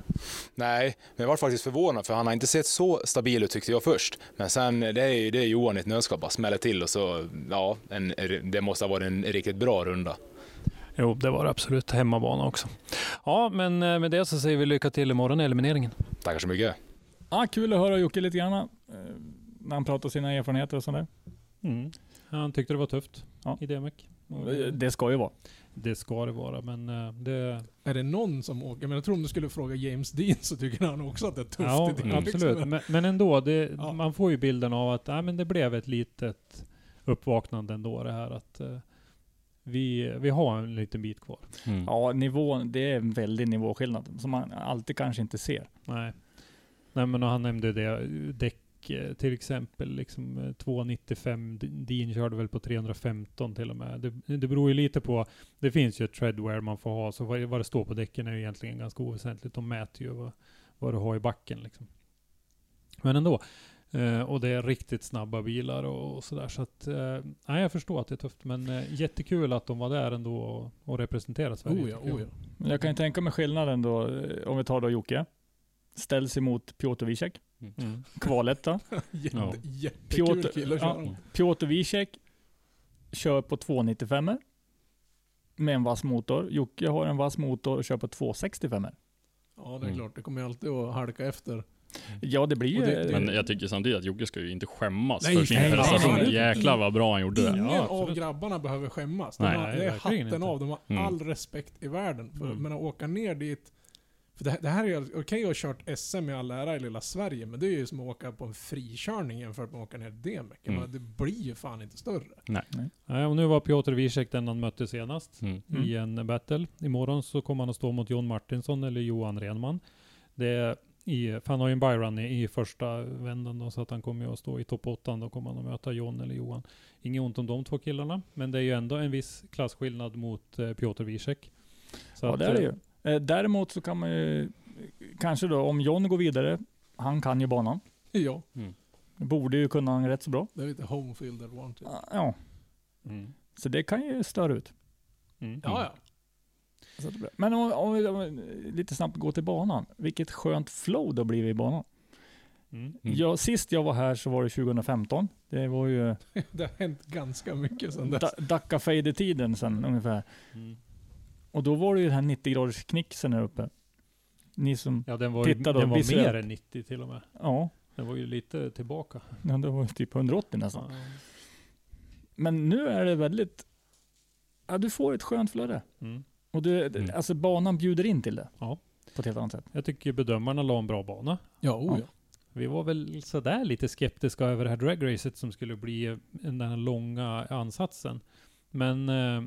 G: Nej, men jag var faktiskt förvånad för han har inte sett så stabil ut tyckte jag först. Men sen, det är det är Johan i ett nötskal, bara smäller till och så, ja, en, det måste ha varit en riktigt bra runda.
F: Jo, det var det absolut. Hemmabana också. Ja, men eh, med det så säger vi lycka till imorgon i elimineringen.
G: Tackar så mycket.
C: Ah, kul att höra Jocke lite grann. eh, När han pratar sina erfarenheter och sådär.
F: Mm. Han tyckte det var tufft
C: Ja.
F: i DMEC.
C: Det ska ju vara.
F: Det ska det vara, men eh, det...
E: Är det någon som åker? Men jag tror om du skulle fråga James Dean så tycker han också att det är tufft.
F: Ja,
E: i det,
F: absolut.
E: liksom.
F: Men, men ändå, det,
E: Ja.
F: man får ju bilden av att nej, men det blev ett litet uppvaknande ändå det här att vi, vi har en liten bit kvar.
D: Mm.
C: Ja, nivån, det är en väldig nivåskillnad som man alltid kanske inte ser.
F: Nej. Nej men han nämnde det, däck eh, till exempel, liksom eh, 295, D- Dean körde väl på 315 till och med. Det, det beror ju lite på, det finns ju ett treadwear man får ha, så vad, vad det står på däcken är ju egentligen ganska oväsentligt. De mäter ju vad, vad du har i backen liksom. Men ändå. Eh, och det är riktigt snabba bilar och, och sådär. Så att, eh, nej, jag förstår att det är tufft. Men eh, jättekul att de var där ändå och, och representerade Sverige.
E: Oh ja, oh ja.
C: Men jag kan ju tänka mig skillnaden då, eh, om vi tar då Jocke. Ställs emot Piotr Wiesek,
F: Mm.
C: kvaletta.
E: Jätte,
D: Ja.
E: Jättekul
C: Piotr,
E: kille att
C: ja,
E: köra.
C: Piotr Wiesek kör på 295 med en vass motor. Jocke har en vass motor och kör på 265
E: Ja, det är
D: Mm.
E: klart. Det kommer ju alltid att halka efter.
C: Ja, det blir ju...
E: Det- det-
D: Men jag tycker samtidigt att Jocke ska ju inte skämmas
E: Nej,
D: för sin
C: nej,
D: prestation.
C: nej,
E: nej.
D: Jäklar vad bra han gjorde det.
E: Ingen
F: Ja,
E: av grabbarna behöver skämmas. De
D: Nej,
E: har,
F: nej,
E: det är hatten
F: inte.
E: av. De har
D: Mm.
E: all respekt i världen. För,
F: Mm.
E: Men att åka ner dit... För det, det här är ju... Okej, jag har kört SM i all ära i lilla Sverige, men det är ju som att åka på en frikörning jämfört med att åka ner till. Jag
D: Mm.
E: Det blir ju fan inte större.
F: Nej, och nu var Piotr Wiesek den han mötte senast.
D: Mm.
C: Mm.
F: i en battle. Imorgon så kommer han att stå mot John Martinsson eller Johan Renman. Det är i, för han har ju en byrun i, i första vändan då, så att han kommer ju att stå i topp 8. Då kommer han att möta John eller Johan. Inget ont om de två killarna, men det är ju ändå en viss klasskillnad mot eh, Piotr Wiesek. Så
C: Ja,
F: att,
C: det är det
F: eh,
C: ju. Eh, Däremot så kan man ju, kanske då, om John går vidare, han kan ju banan.
E: Ja,
C: Borde ju kunna han rätt så bra.
E: det är lite home field advantage.
C: Ja,
F: Mm.
C: så det kan ju störa ut.
F: Mm.
E: Ja, ja.
C: Så att det blir- Men om, om vi om vi lite snabbt går till banan. Vilket skönt flow det har blivit i banan.
F: Mm.
D: Mm.
C: Ja, sist jag var här så var det 2015. Det var ju
E: Det har hänt ganska mycket sedan dess.
C: da, Dacca Fade-tiden sen ungefär.
F: Mm.
C: Och då var det ju den här 90 graders knixen här uppe. Ni som,
F: Ja, den var, ju,
C: Titta då,
F: den var
C: visuellt.
F: mer än 90 till och med.
C: ja,
F: Den var ju lite tillbaka.
C: ja, det var typ 180 nästan.
F: Ja.
C: Men nu är det väldigt, ja du får ett skönt flöde.
F: Mm.
C: Och du,
D: Mm.
C: alltså banan bjuder in till det.
F: Ja.
C: På ett helt annat sätt.
F: Jag tycker bedömarna la en bra bana.
E: Ja, oh ja.
F: Vi var väl sådär lite skeptiska över det här dragracet som skulle bli den här långa ansatsen. Men eh,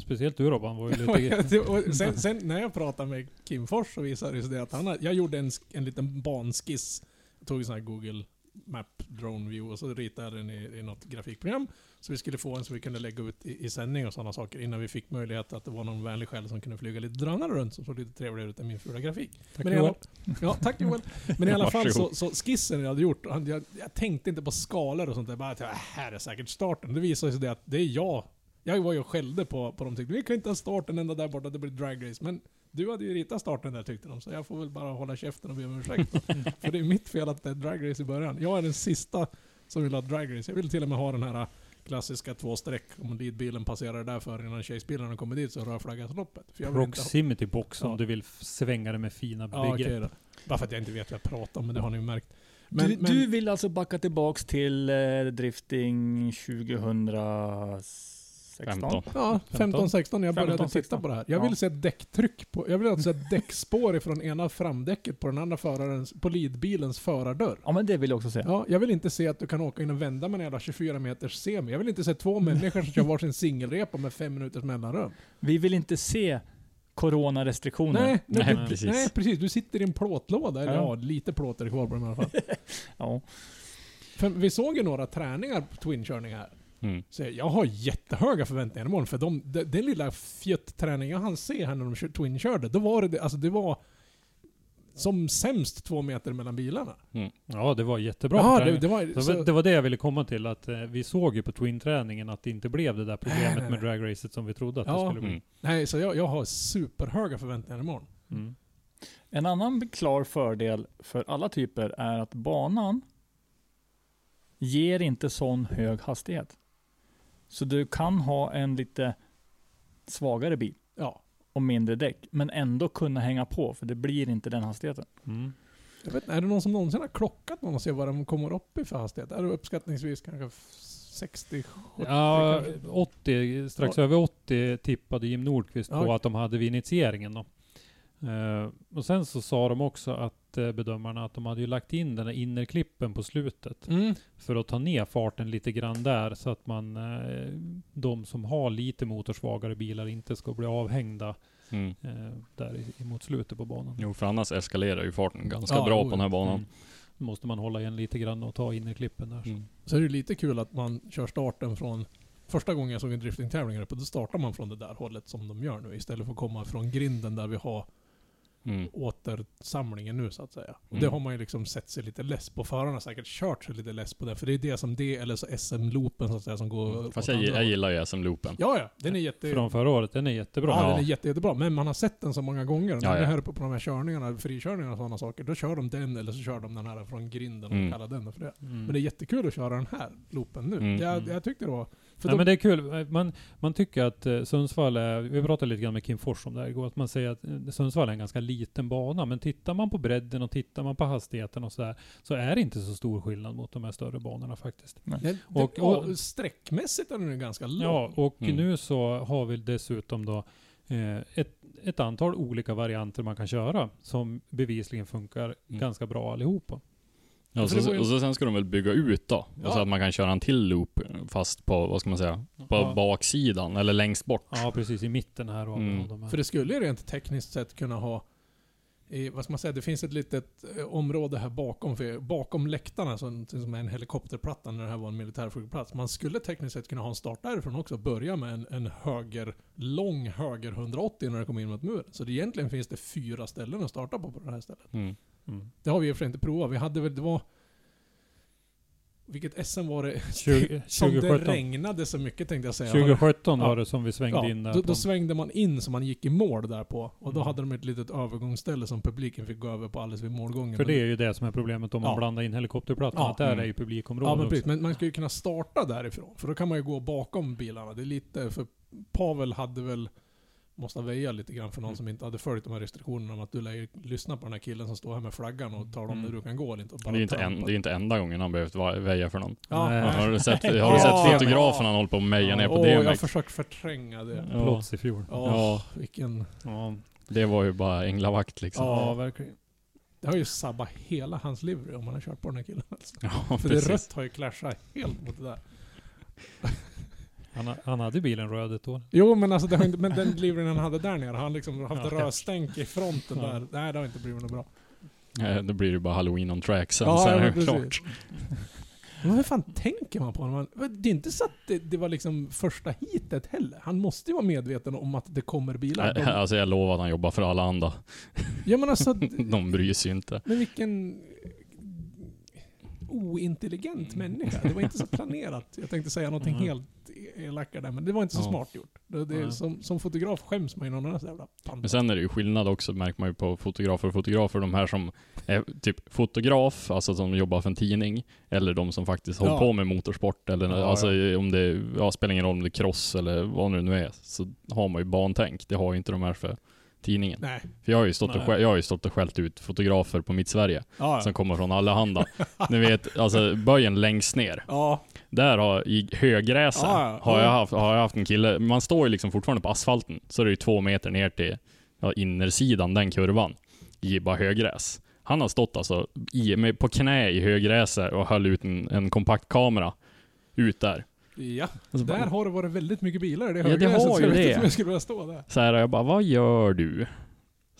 F: speciellt du Robban var ju lite...
E: Det- sen, sen när jag pratade med Kim Fors så visade det sig det att han har, jag gjorde en, en liten banskiss. Jag tog en sån här Google Map Drone View och så ritade jag den i, i något grafikprogram. Så vi skulle få en som vi kunde lägga ut i, i sändning och sådana saker innan vi fick möjlighet att det var någon vänlig själ som kunde flyga lite drönare runt som såg lite trevligare ut än min fula grafik.
F: Tack
E: Men alla, ja, tack Joel. Men i alla fall så, så skissen jag hade gjort, jag, jag tänkte inte på skalor och sånt där. Bara att äh, här är säkert starten. Det visade sig det att det är jag. Jag var ju och skällde på, på dem tyckte vi kan inte ha starten ända där borta, det blir dragrace. Men du hade ju ritat starten där tyckte de, så jag får väl bara hålla käften och be om ursäkt. För det är mitt fel att det är dragrace i början. Jag är den sista som vill ha dragrace. Jag vill till och med ha den här klassiska två streck. Om leadbilen passerar där för innan chasebilarna kommer dit så rödflaggas loppet. För jag vill inte ha-
F: Proximity box om
E: Ja.
F: du vill svänga det med fina
E: Ja,
F: begrepp.
E: då. Bara för att jag inte vet vad jag pratar om, men det har ni ju märkt.
C: du,
E: Men, men,
C: du vill alltså backa tillbaks till eh, drifting 16.
D: 15.
E: Ja, 15-16 när jag började
C: 15,
E: titta
C: 16.
E: på det här. Jag vill
C: Ja.
E: se däcktryck på... Jag vill alltså se däckspår ifrån ena framdäcket på den andra förarens... På lidbilens förardörr.
C: Ja men det vill jag också se.
E: Ja, jag vill inte se att du kan åka in och vända med en jävla 24 meters semi. Jag vill inte se två människor som kör varsin singelrepa med fem minuters mellanrum.
C: Vi vill inte se coronarestriktioner.
E: Nej, nej,
D: Nej,
E: du,
D: precis.
E: nej, precis. Du sitter i en plåtlåda. Eller
C: Ja.
E: ja, lite plåt är kvar på den i alla fall.
C: Ja.
E: För vi såg ju några träningar på twinkörningar här.
D: Mm.
E: Så jag har jättehöga förväntningar imorgon. För de, de, den lilla fjutt-träningen jag hann se här när de kör- twinkörde, då var det, det- alltså det var som sämst två meter mellan bilarna.
F: Ja, det var jättebra.
E: Ja, det, det var...
F: det,
E: Så,
F: det var det jag ville komma till, att eh, vi såg ju på Twin-träningen att det inte blev det där problemet
E: nej,
F: med dragracet som vi trodde att
E: Ja.
F: det skulle bli.
D: Mm.
E: nej, så jag, jag har superhöga förväntningar imorgon.
F: Mm.
C: En annan klar fördel för alla typer är att banan ger inte sån hög hastighet. Så du kan ha en lite svagare bil
E: Ja.
C: och mindre däck, men ändå kunna hänga på, för det blir inte den hastigheten.
F: Mm.
E: Jag vet, inte, är det någon som någonsin har klockat någon och se vad de kommer upp i för hastighet? Är det uppskattningsvis kanske 60, 70
F: Ja,
E: kanske?
F: 80, strax över 80 tippade Jim Nordqvist
E: Ja,
F: på att de hade vid initieringen då. Eh, och sen så sa de också att bedömarna att de hade ju lagt in den här innerklippen på slutet
E: Mm.
F: för att ta ner farten lite grann där så att man, eh, de som har lite motorsvagare bilar inte ska bli avhängda
D: Mm.
F: eh, där i, mot slutet på banan.
D: Jo, för annars eskalerar ju farten ganska
E: Ja,
D: bra
E: oj.
D: på den här banan.
F: Mm. Då måste man hålla igen lite grann och ta innerklippen där.
D: Mm.
E: Så är det lite kul att man kör starten från... Första gången jag såg en driftingtävling här uppe, då startar man från det där hållet som de gör nu. Istället för att komma från grinden där vi har
D: Mm.
E: återsamlingen nu så att säga. Och
D: Mm.
E: det har man ju liksom sett sig lite less på. Förarna har säkert kört sig lite less på det. För det är det som det, eller så SM-loopen så att säga, som går
D: Mm. Fast jag, jag gillar ju SM-loopen.
E: Ja, ja. Den är jätte...
F: Från förra året, den är jättebra.
E: Ja,
D: Ja.
E: den är jätte, jättebra. Men man har sett den så många gånger. När
D: Ja,
E: det
D: ja.
E: här uppe på de här körningarna, frikörningarna och sådana saker, då kör de den eller så kör de den här från grinden och
D: Mm.
E: kallar den för det.
F: Mm.
E: Men det är jättekul att köra den här loopen nu.
D: Mm.
E: Jag,
F: Mm.
E: jag tyckte det var... För
F: ja,
E: då,
F: men det är kul. Man, man tycker att eh, Sundsvall är, vi pratade lite grann med Kim Fors om det här igår, att man säger att eh, Sundsvall är en ganska liten bana, men tittar man på bredden och tittar man på hastigheten och sådär, så är det inte så stor skillnad mot de här större banorna faktiskt.
E: det,
F: och-
E: och,
F: och-
E: sträckmässigt är den ganska lång.
F: Ja, och
D: Mm.
F: nu så har vi dessutom då eh, ett, ett antal olika varianter man kan köra, som bevisligen funkar
D: Mm.
F: ganska bra allihopa.
D: Ja, och, så,
E: ju-
D: och så sen ska de väl bygga ut då.
E: Ja.
D: Så att man kan köra en till loop fast på, vad ska man säga, på
F: Ja.
D: baksidan eller längst bort.
F: Ja, precis i mitten här och
D: Mm.
F: här.
E: För det skulle ju rent tekniskt sett kunna ha i, vad ska man säga, det finns ett litet eh, område här bakom, för, bakom läktarna som, som är en helikopterplatta när det här var en militärflygplats. Man skulle tekniskt sett kunna ha en start därifrån också. Börja med en, en höger, lång höger 180 när det kommer in mot muren. Så det egentligen finns det fyra ställen att starta på på det här stället.
D: Mm.
F: Mm.
E: Det har vi sig inte provat. Vi hade väl, det var... Vilket SM var det?
F: 20,
E: Som det
F: 2017.
E: regnade så mycket tänkte jag säga.
F: 2017
E: Ja.
F: var det som vi svängde
E: Ja,
F: in där.
E: då, då svängde man in så man gick i mål där på. Och då
F: Mm.
E: hade de ett litet övergångsställe som publiken fick gå över på alldeles vid målgången.
F: För det är ju det som är problemet om man
E: Ja.
F: blandar in helikopterplattan.
E: Ja.
F: Att där
D: Mm.
F: är ju publikområdet
E: Ja men precis,
F: också.
E: men man skulle ju kunna starta därifrån. För då kan man ju gå bakom bilarna. Det är lite, för Pavel hade väl, måste ha väjat lite grann för någon
F: Mm.
E: som inte hade följt de här restriktionerna om att du lär lyssna på den här killen som står här med flaggan och talar om
F: Mm.
E: när du kan gå eller inte. Och
D: Det
E: bara
D: är ju inte, en, det är inte enda gången han behövt väja för någon.
E: Ja,
F: Nej.
E: ja.
D: Har du sett, har du
E: Ja,
D: sett
E: men-
D: fotografen han håller på att meja ner på
E: Åh,
D: det
E: jag har försökt förtränga det.
D: Ja.
F: Plots i fjol.
E: Åh,
D: Ja.
E: vilken...
F: Ja,
D: Det var ju bara änglavakt liksom.
F: ja verkligen.
E: Det har ju sabbat hela hans liv om man har kört på den här killen. Alltså.
D: Ja,
E: För
D: precis.
E: det rött har ju clashat helt mot det där.
F: Han, ha- han hade bilen röd ett år.
E: Jo men alltså, det har inte, men den livrinen han hade där nere, han liksom haft
F: Ja.
E: rödstänk i fronten
F: Ja.
E: där. Nej det har inte blivit något bra.
D: Eh, Då blir det bara halloween on track sen,
E: Ja,
D: sen
E: ja,
D: är det klart.
E: Men vad fan tänker man på? Man, det är inte så att det, det var liksom första hitet heller. Han måste ju vara medveten om att det kommer bilar.
D: Nej,
E: De,
D: Alltså jag lovar att han jobbar för alla andra.
E: ja men alltså,
D: De bryr sig inte.
E: men vilken ointelligent människa. Det var inte så planerat. Jag tänkte säga någonting
F: Mm.
E: helt elakare där, men det var inte så
D: Ja.
E: smart gjort. Det, det,
F: Nej.
E: som, som fotograf skäms man ju någon annan jävla panda.
D: Men sen är det ju skillnad också, märker man ju på fotografer och fotografer. De här som är typ fotograf, alltså som jobbar för en tidning, eller de som faktiskt
E: Ja.
D: håller på med motorsport, eller
E: Ja,
D: alltså om det, ja, spelar ingen roll om det är cross eller vad det nu är, så har man ju bantänk. Det har ju inte de här för tidningen.
E: Nej.
D: För jag har ju stått och, jag har ju stått och skällt ut fotografer på mitt Sverige
C: Ja,
D: som kommer från allehanda. Ni vet, alltså böjen längst ner.
C: ja.
D: Där har, i högräset, har, jag haft, har jag haft en kille, man står ju liksom fortfarande på asfalten, så är det ju två meter ner till innersidan, den kurvan, i bara högräs. Han har stått alltså i, med, på knä i högräset och höll ut en, en kompakt kamera ut där.
E: Ja,
D: Alltså,
E: där
D: bara,
E: har det varit väldigt mycket bilar i det
D: det
E: högräset,
D: har ju det.
E: jag skulle vilja stå där.
D: så här, jag bara, vad gör du?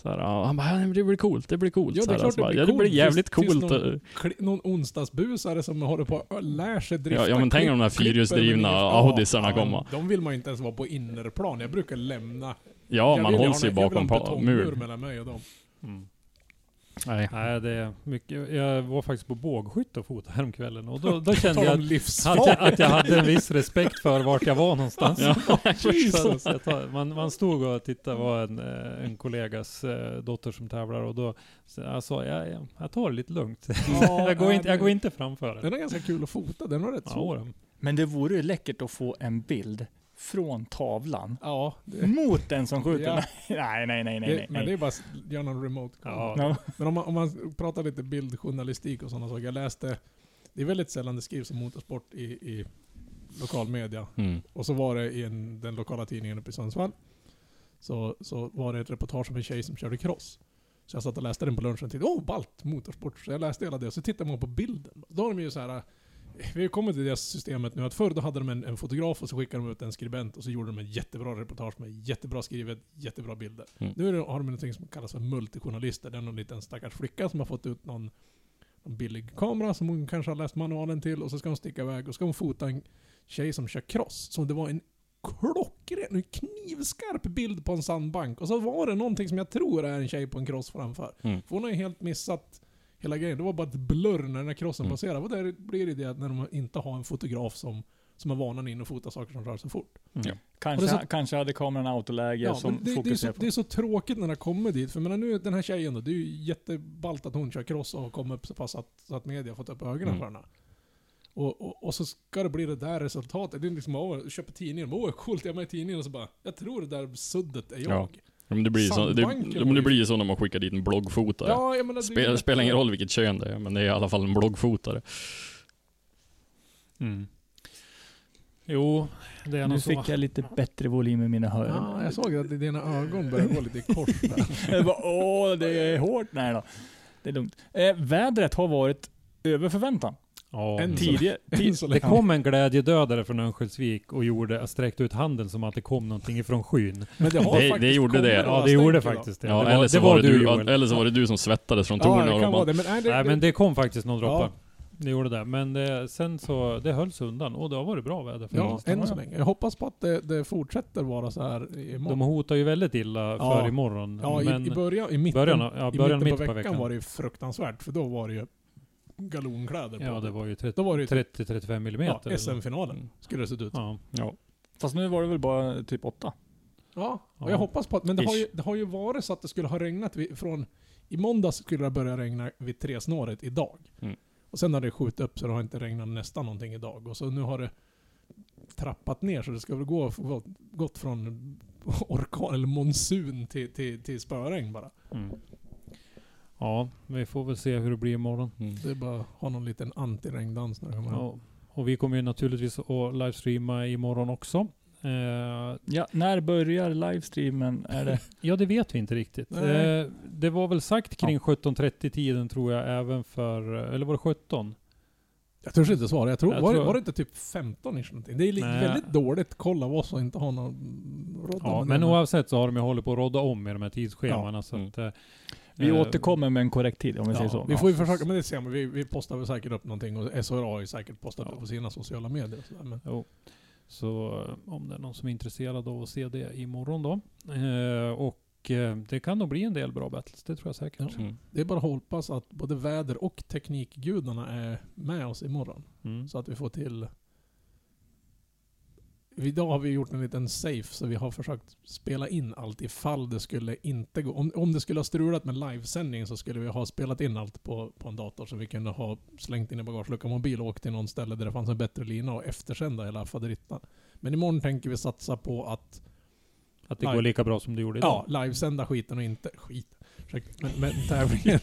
D: Så här, ja, han bara, "Ja, det blir coolt, det blir coolt.
E: Ja, det är
D: här,
E: klart
D: så
E: det
D: bara,
E: blir
D: ja, det blir
E: coolt.
D: jävligt
E: Tills- tills
D: coolt.
E: någon- Någon onsdagsbusare som håller på och lär sig drifta
D: Ja, ja, men tänk om de här fyrhjulsdrivna Audisarna komma.
E: De vill man inte ens vara på innerplan. Jag brukar lämna.
D: Ja,
E: jag
D: man hålls ju bakom
E: ha en
D: pa-
E: betongmur
D: mur.
E: mellan mig och dem.
D: Mm. Nej.
F: Nej, det är mycket. Jag var faktiskt på bågskytte och fotade häromkvällen och då, då kände jag att, att, jag, att jag hade en viss respekt för vart jag var någonstans.
D: Ja,
F: tar, man, man stod och tittade, var en, eh, en kollegas eh, dotter som tävlar och då sa jag, jag, jag tar det lite lugnt.
E: Ja,
F: jag, går inte, jag
E: det-
F: går inte framför.
E: Den är ganska kul att fota. Den var rätt
F: Ja,
E: svår.
F: då.
C: Men det vore ju läckert att få en bild från tavlan
E: Ja, det,
C: mot den som skjuter.
E: Ja.
C: Nej, nej, nej, nej.
E: det,
C: nej,
E: men det är bara att göra någon remote
F: Ja.
C: Ja.
E: Men om man, om man pratar lite bildjournalistik och sådana saker. Jag läste, det är väldigt sällan det skrivs om motorsport i, i lokal media.
D: Mm.
E: Och så var det i en, den lokala tidningen uppe i Sundsvall. Så, så var det ett reportage om en tjej som körde cross. Så jag satt och läste den på lunchen och tänkte åh ballt, motorsport. Så jag läste hela det och så tittar man på bilden. Då har de ju så här. Vi har kommit till det systemet nu att förr då hade de en, en fotograf och så skickade de ut en skribent och så gjorde de en jättebra reportage med jättebra skrivet, jättebra bilder.
D: Mm.
E: Nu är det, har de någonting som kallas för multijournalister. Det är någon liten stackars flicka som har fått ut någon, någon billig kamera som hon kanske har läst manualen till och så ska hon sticka iväg och ska hon fota en tjej som kör cross. Så det var en klockren, en knivskarp bild på en sandbank. Och så var det någonting som jag tror är en tjej på en cross framför.
D: Mm.
E: För hon har ju helt missat hela grejen. Det var bara ett blurr när den här crossen
D: Mm.
E: passerade. Och där blir det det att när de inte har en fotograf som, som har vanan in och fota saker som rör sig fort.
D: Ja.
C: Kanske,
E: är så-
C: kanske hade kameran autoläge
E: Ja,
C: som
E: det, det, är så,
C: fokuserar på.
E: det är så tråkigt när det kommer dit. För jag menar, nu den här tjejen då, det är ju jätteballt att hon kör cross och kommer upp så pass att, så att media har fått upp ögonen
D: Mm.
E: för henne. Och, och, och så ska det bli det där resultatet. Det är liksom, åh, köper tidningen, åh coolt, jag är med i tidningen och så bara, jag tror det där suddet är jag.
D: Ja. Ja, Men det blir ju så, det, ja, det
E: ju-
D: blir ju så när man skickar dit en bloggfotare.
E: Ja, jag menar, det
D: Spel,
E: lätt-
D: spelar ingen roll vilket kön det är, men det är i alla fall en bloggfotare.
F: Mm. Jo, det är
C: Nu
F: nog så.
C: fick jag lite bättre volym i mina
E: Ja,
C: hörlurar.
E: jag såg att dina ögon började gå lite kors där.
C: Jag bara, åh, det är hårt. Nej då, det är lugnt. Eh, vädret har varit över förväntan.
F: Ja.
E: En
C: Tidigare,
E: så
F: Det kom en glädjedödare från Örnsköldsvik och gjorde, sträckte ut handen som att det kom någonting ifrån skyn.
E: Men det har
D: Det-
E: faktiskt
D: det gjorde det.
F: Ja, det gjorde faktiskt det.
D: Ja,
F: det, var,
D: eller, så
F: det var du
D: du,
F: Joel.
D: eller så var det du som svettades från
E: Ja,
D: tornen
E: det kan
D: bara,
E: vara det. Men, nej, det,
F: Nej men det kom faktiskt några droppar.
E: Ja.
F: Det gjorde det. Men det, sen så, det hölls undan och det har varit bra väder
E: Ja,
F: faktiskt.
E: än så länge. Jag hoppas på att det, det fortsätter vara så här imorgon.
F: De hotar ju väldigt illa
E: Ja.
F: för imorgon.
E: Ja,
F: men
E: i, i början, i mitten,
F: början, av- ja,
E: i
F: början
E: mitten
F: mitt
E: på veckan, var det ju fruktansvärt. För då var det ju galonkläder på.
F: Ja, det var ju 30
E: Då var det ju typ
F: 30-35
E: ja. SM-finalen,
F: Mm.
E: skulle det se ut.
F: Ja.
D: ja.
C: fast nu var det väl bara typ åtta.
E: Ja, och
F: Ja.
E: jag hoppas på att... Men det har, ju, det har ju varit så att det skulle ha regnat vid, från... I måndags skulle det börja regna vid tresnåret idag.
D: Mm.
E: Och sen har det skjutit upp så det har inte regnat nästan någonting idag. Och så nu har det trappat ner så det ska väl gå gått, gått från orkan eller monsun till, till, till spöregn bara.
F: Mm. Ja, vi får väl se hur det blir imorgon.
D: Mm.
E: Det är bara att ha någon liten antiregndans när det kommer.
F: Ja. Och vi kommer ju naturligtvis att livestreama imorgon också. Eh,
C: Ja, när börjar livestreamen? Är det?
F: ja, det vet vi inte riktigt. Eh, det var väl sagt kring 17.30 tiden tror jag, även för, eller var det 17?
E: Jag törs inte svara. Jag tror,
F: Jag
E: var,
F: tror-
E: var det inte typ 15 ish någonting? Det är
F: Nej.
E: väldigt dåligt koll av oss att inte ha någon råd
F: Ja, men
E: det.
F: oavsett så har de ju hållit på att rodda om med de här tidsschemana. Så
D: Mm.
F: att, eh,
C: Vi
F: eh,
C: återkommer med en korrekt tid om vi säger så.
E: Vi får ju försöka, men det ser man. Vi, vi postar väl säkert upp någonting och SHRA har ju säkert postat
F: Ja.
E: upp på sina sociala medier. och sådär, Men
F: Jo. Så eh, om det är någon som är intresserad av att se det imorgon då. Eh, och det kan nog bli en del bra battles, det tror jag säkert.
E: Ja.
D: Mm.
E: det är bara att hoppas att både väder och teknikgudarna är med oss imorgon.
F: Mm.
E: Så att vi får till... Idag har vi gjort en liten safe, så vi har försökt spela in allt ifall det skulle inte gå. Om, om det skulle ha strulat med livesändning så skulle vi ha spelat in allt på, på en dator så vi kunde ha slängt in i bagageluckan mobil och åkt till någon ställe där det fanns en bättre lina och eftersända hela faderittan. Men imorgon tänker vi satsa på att
F: Att det
E: live.
F: går lika bra som det gjorde idag?
E: Ja, livesända skiten och inte... Skit. Men, men tävlingen.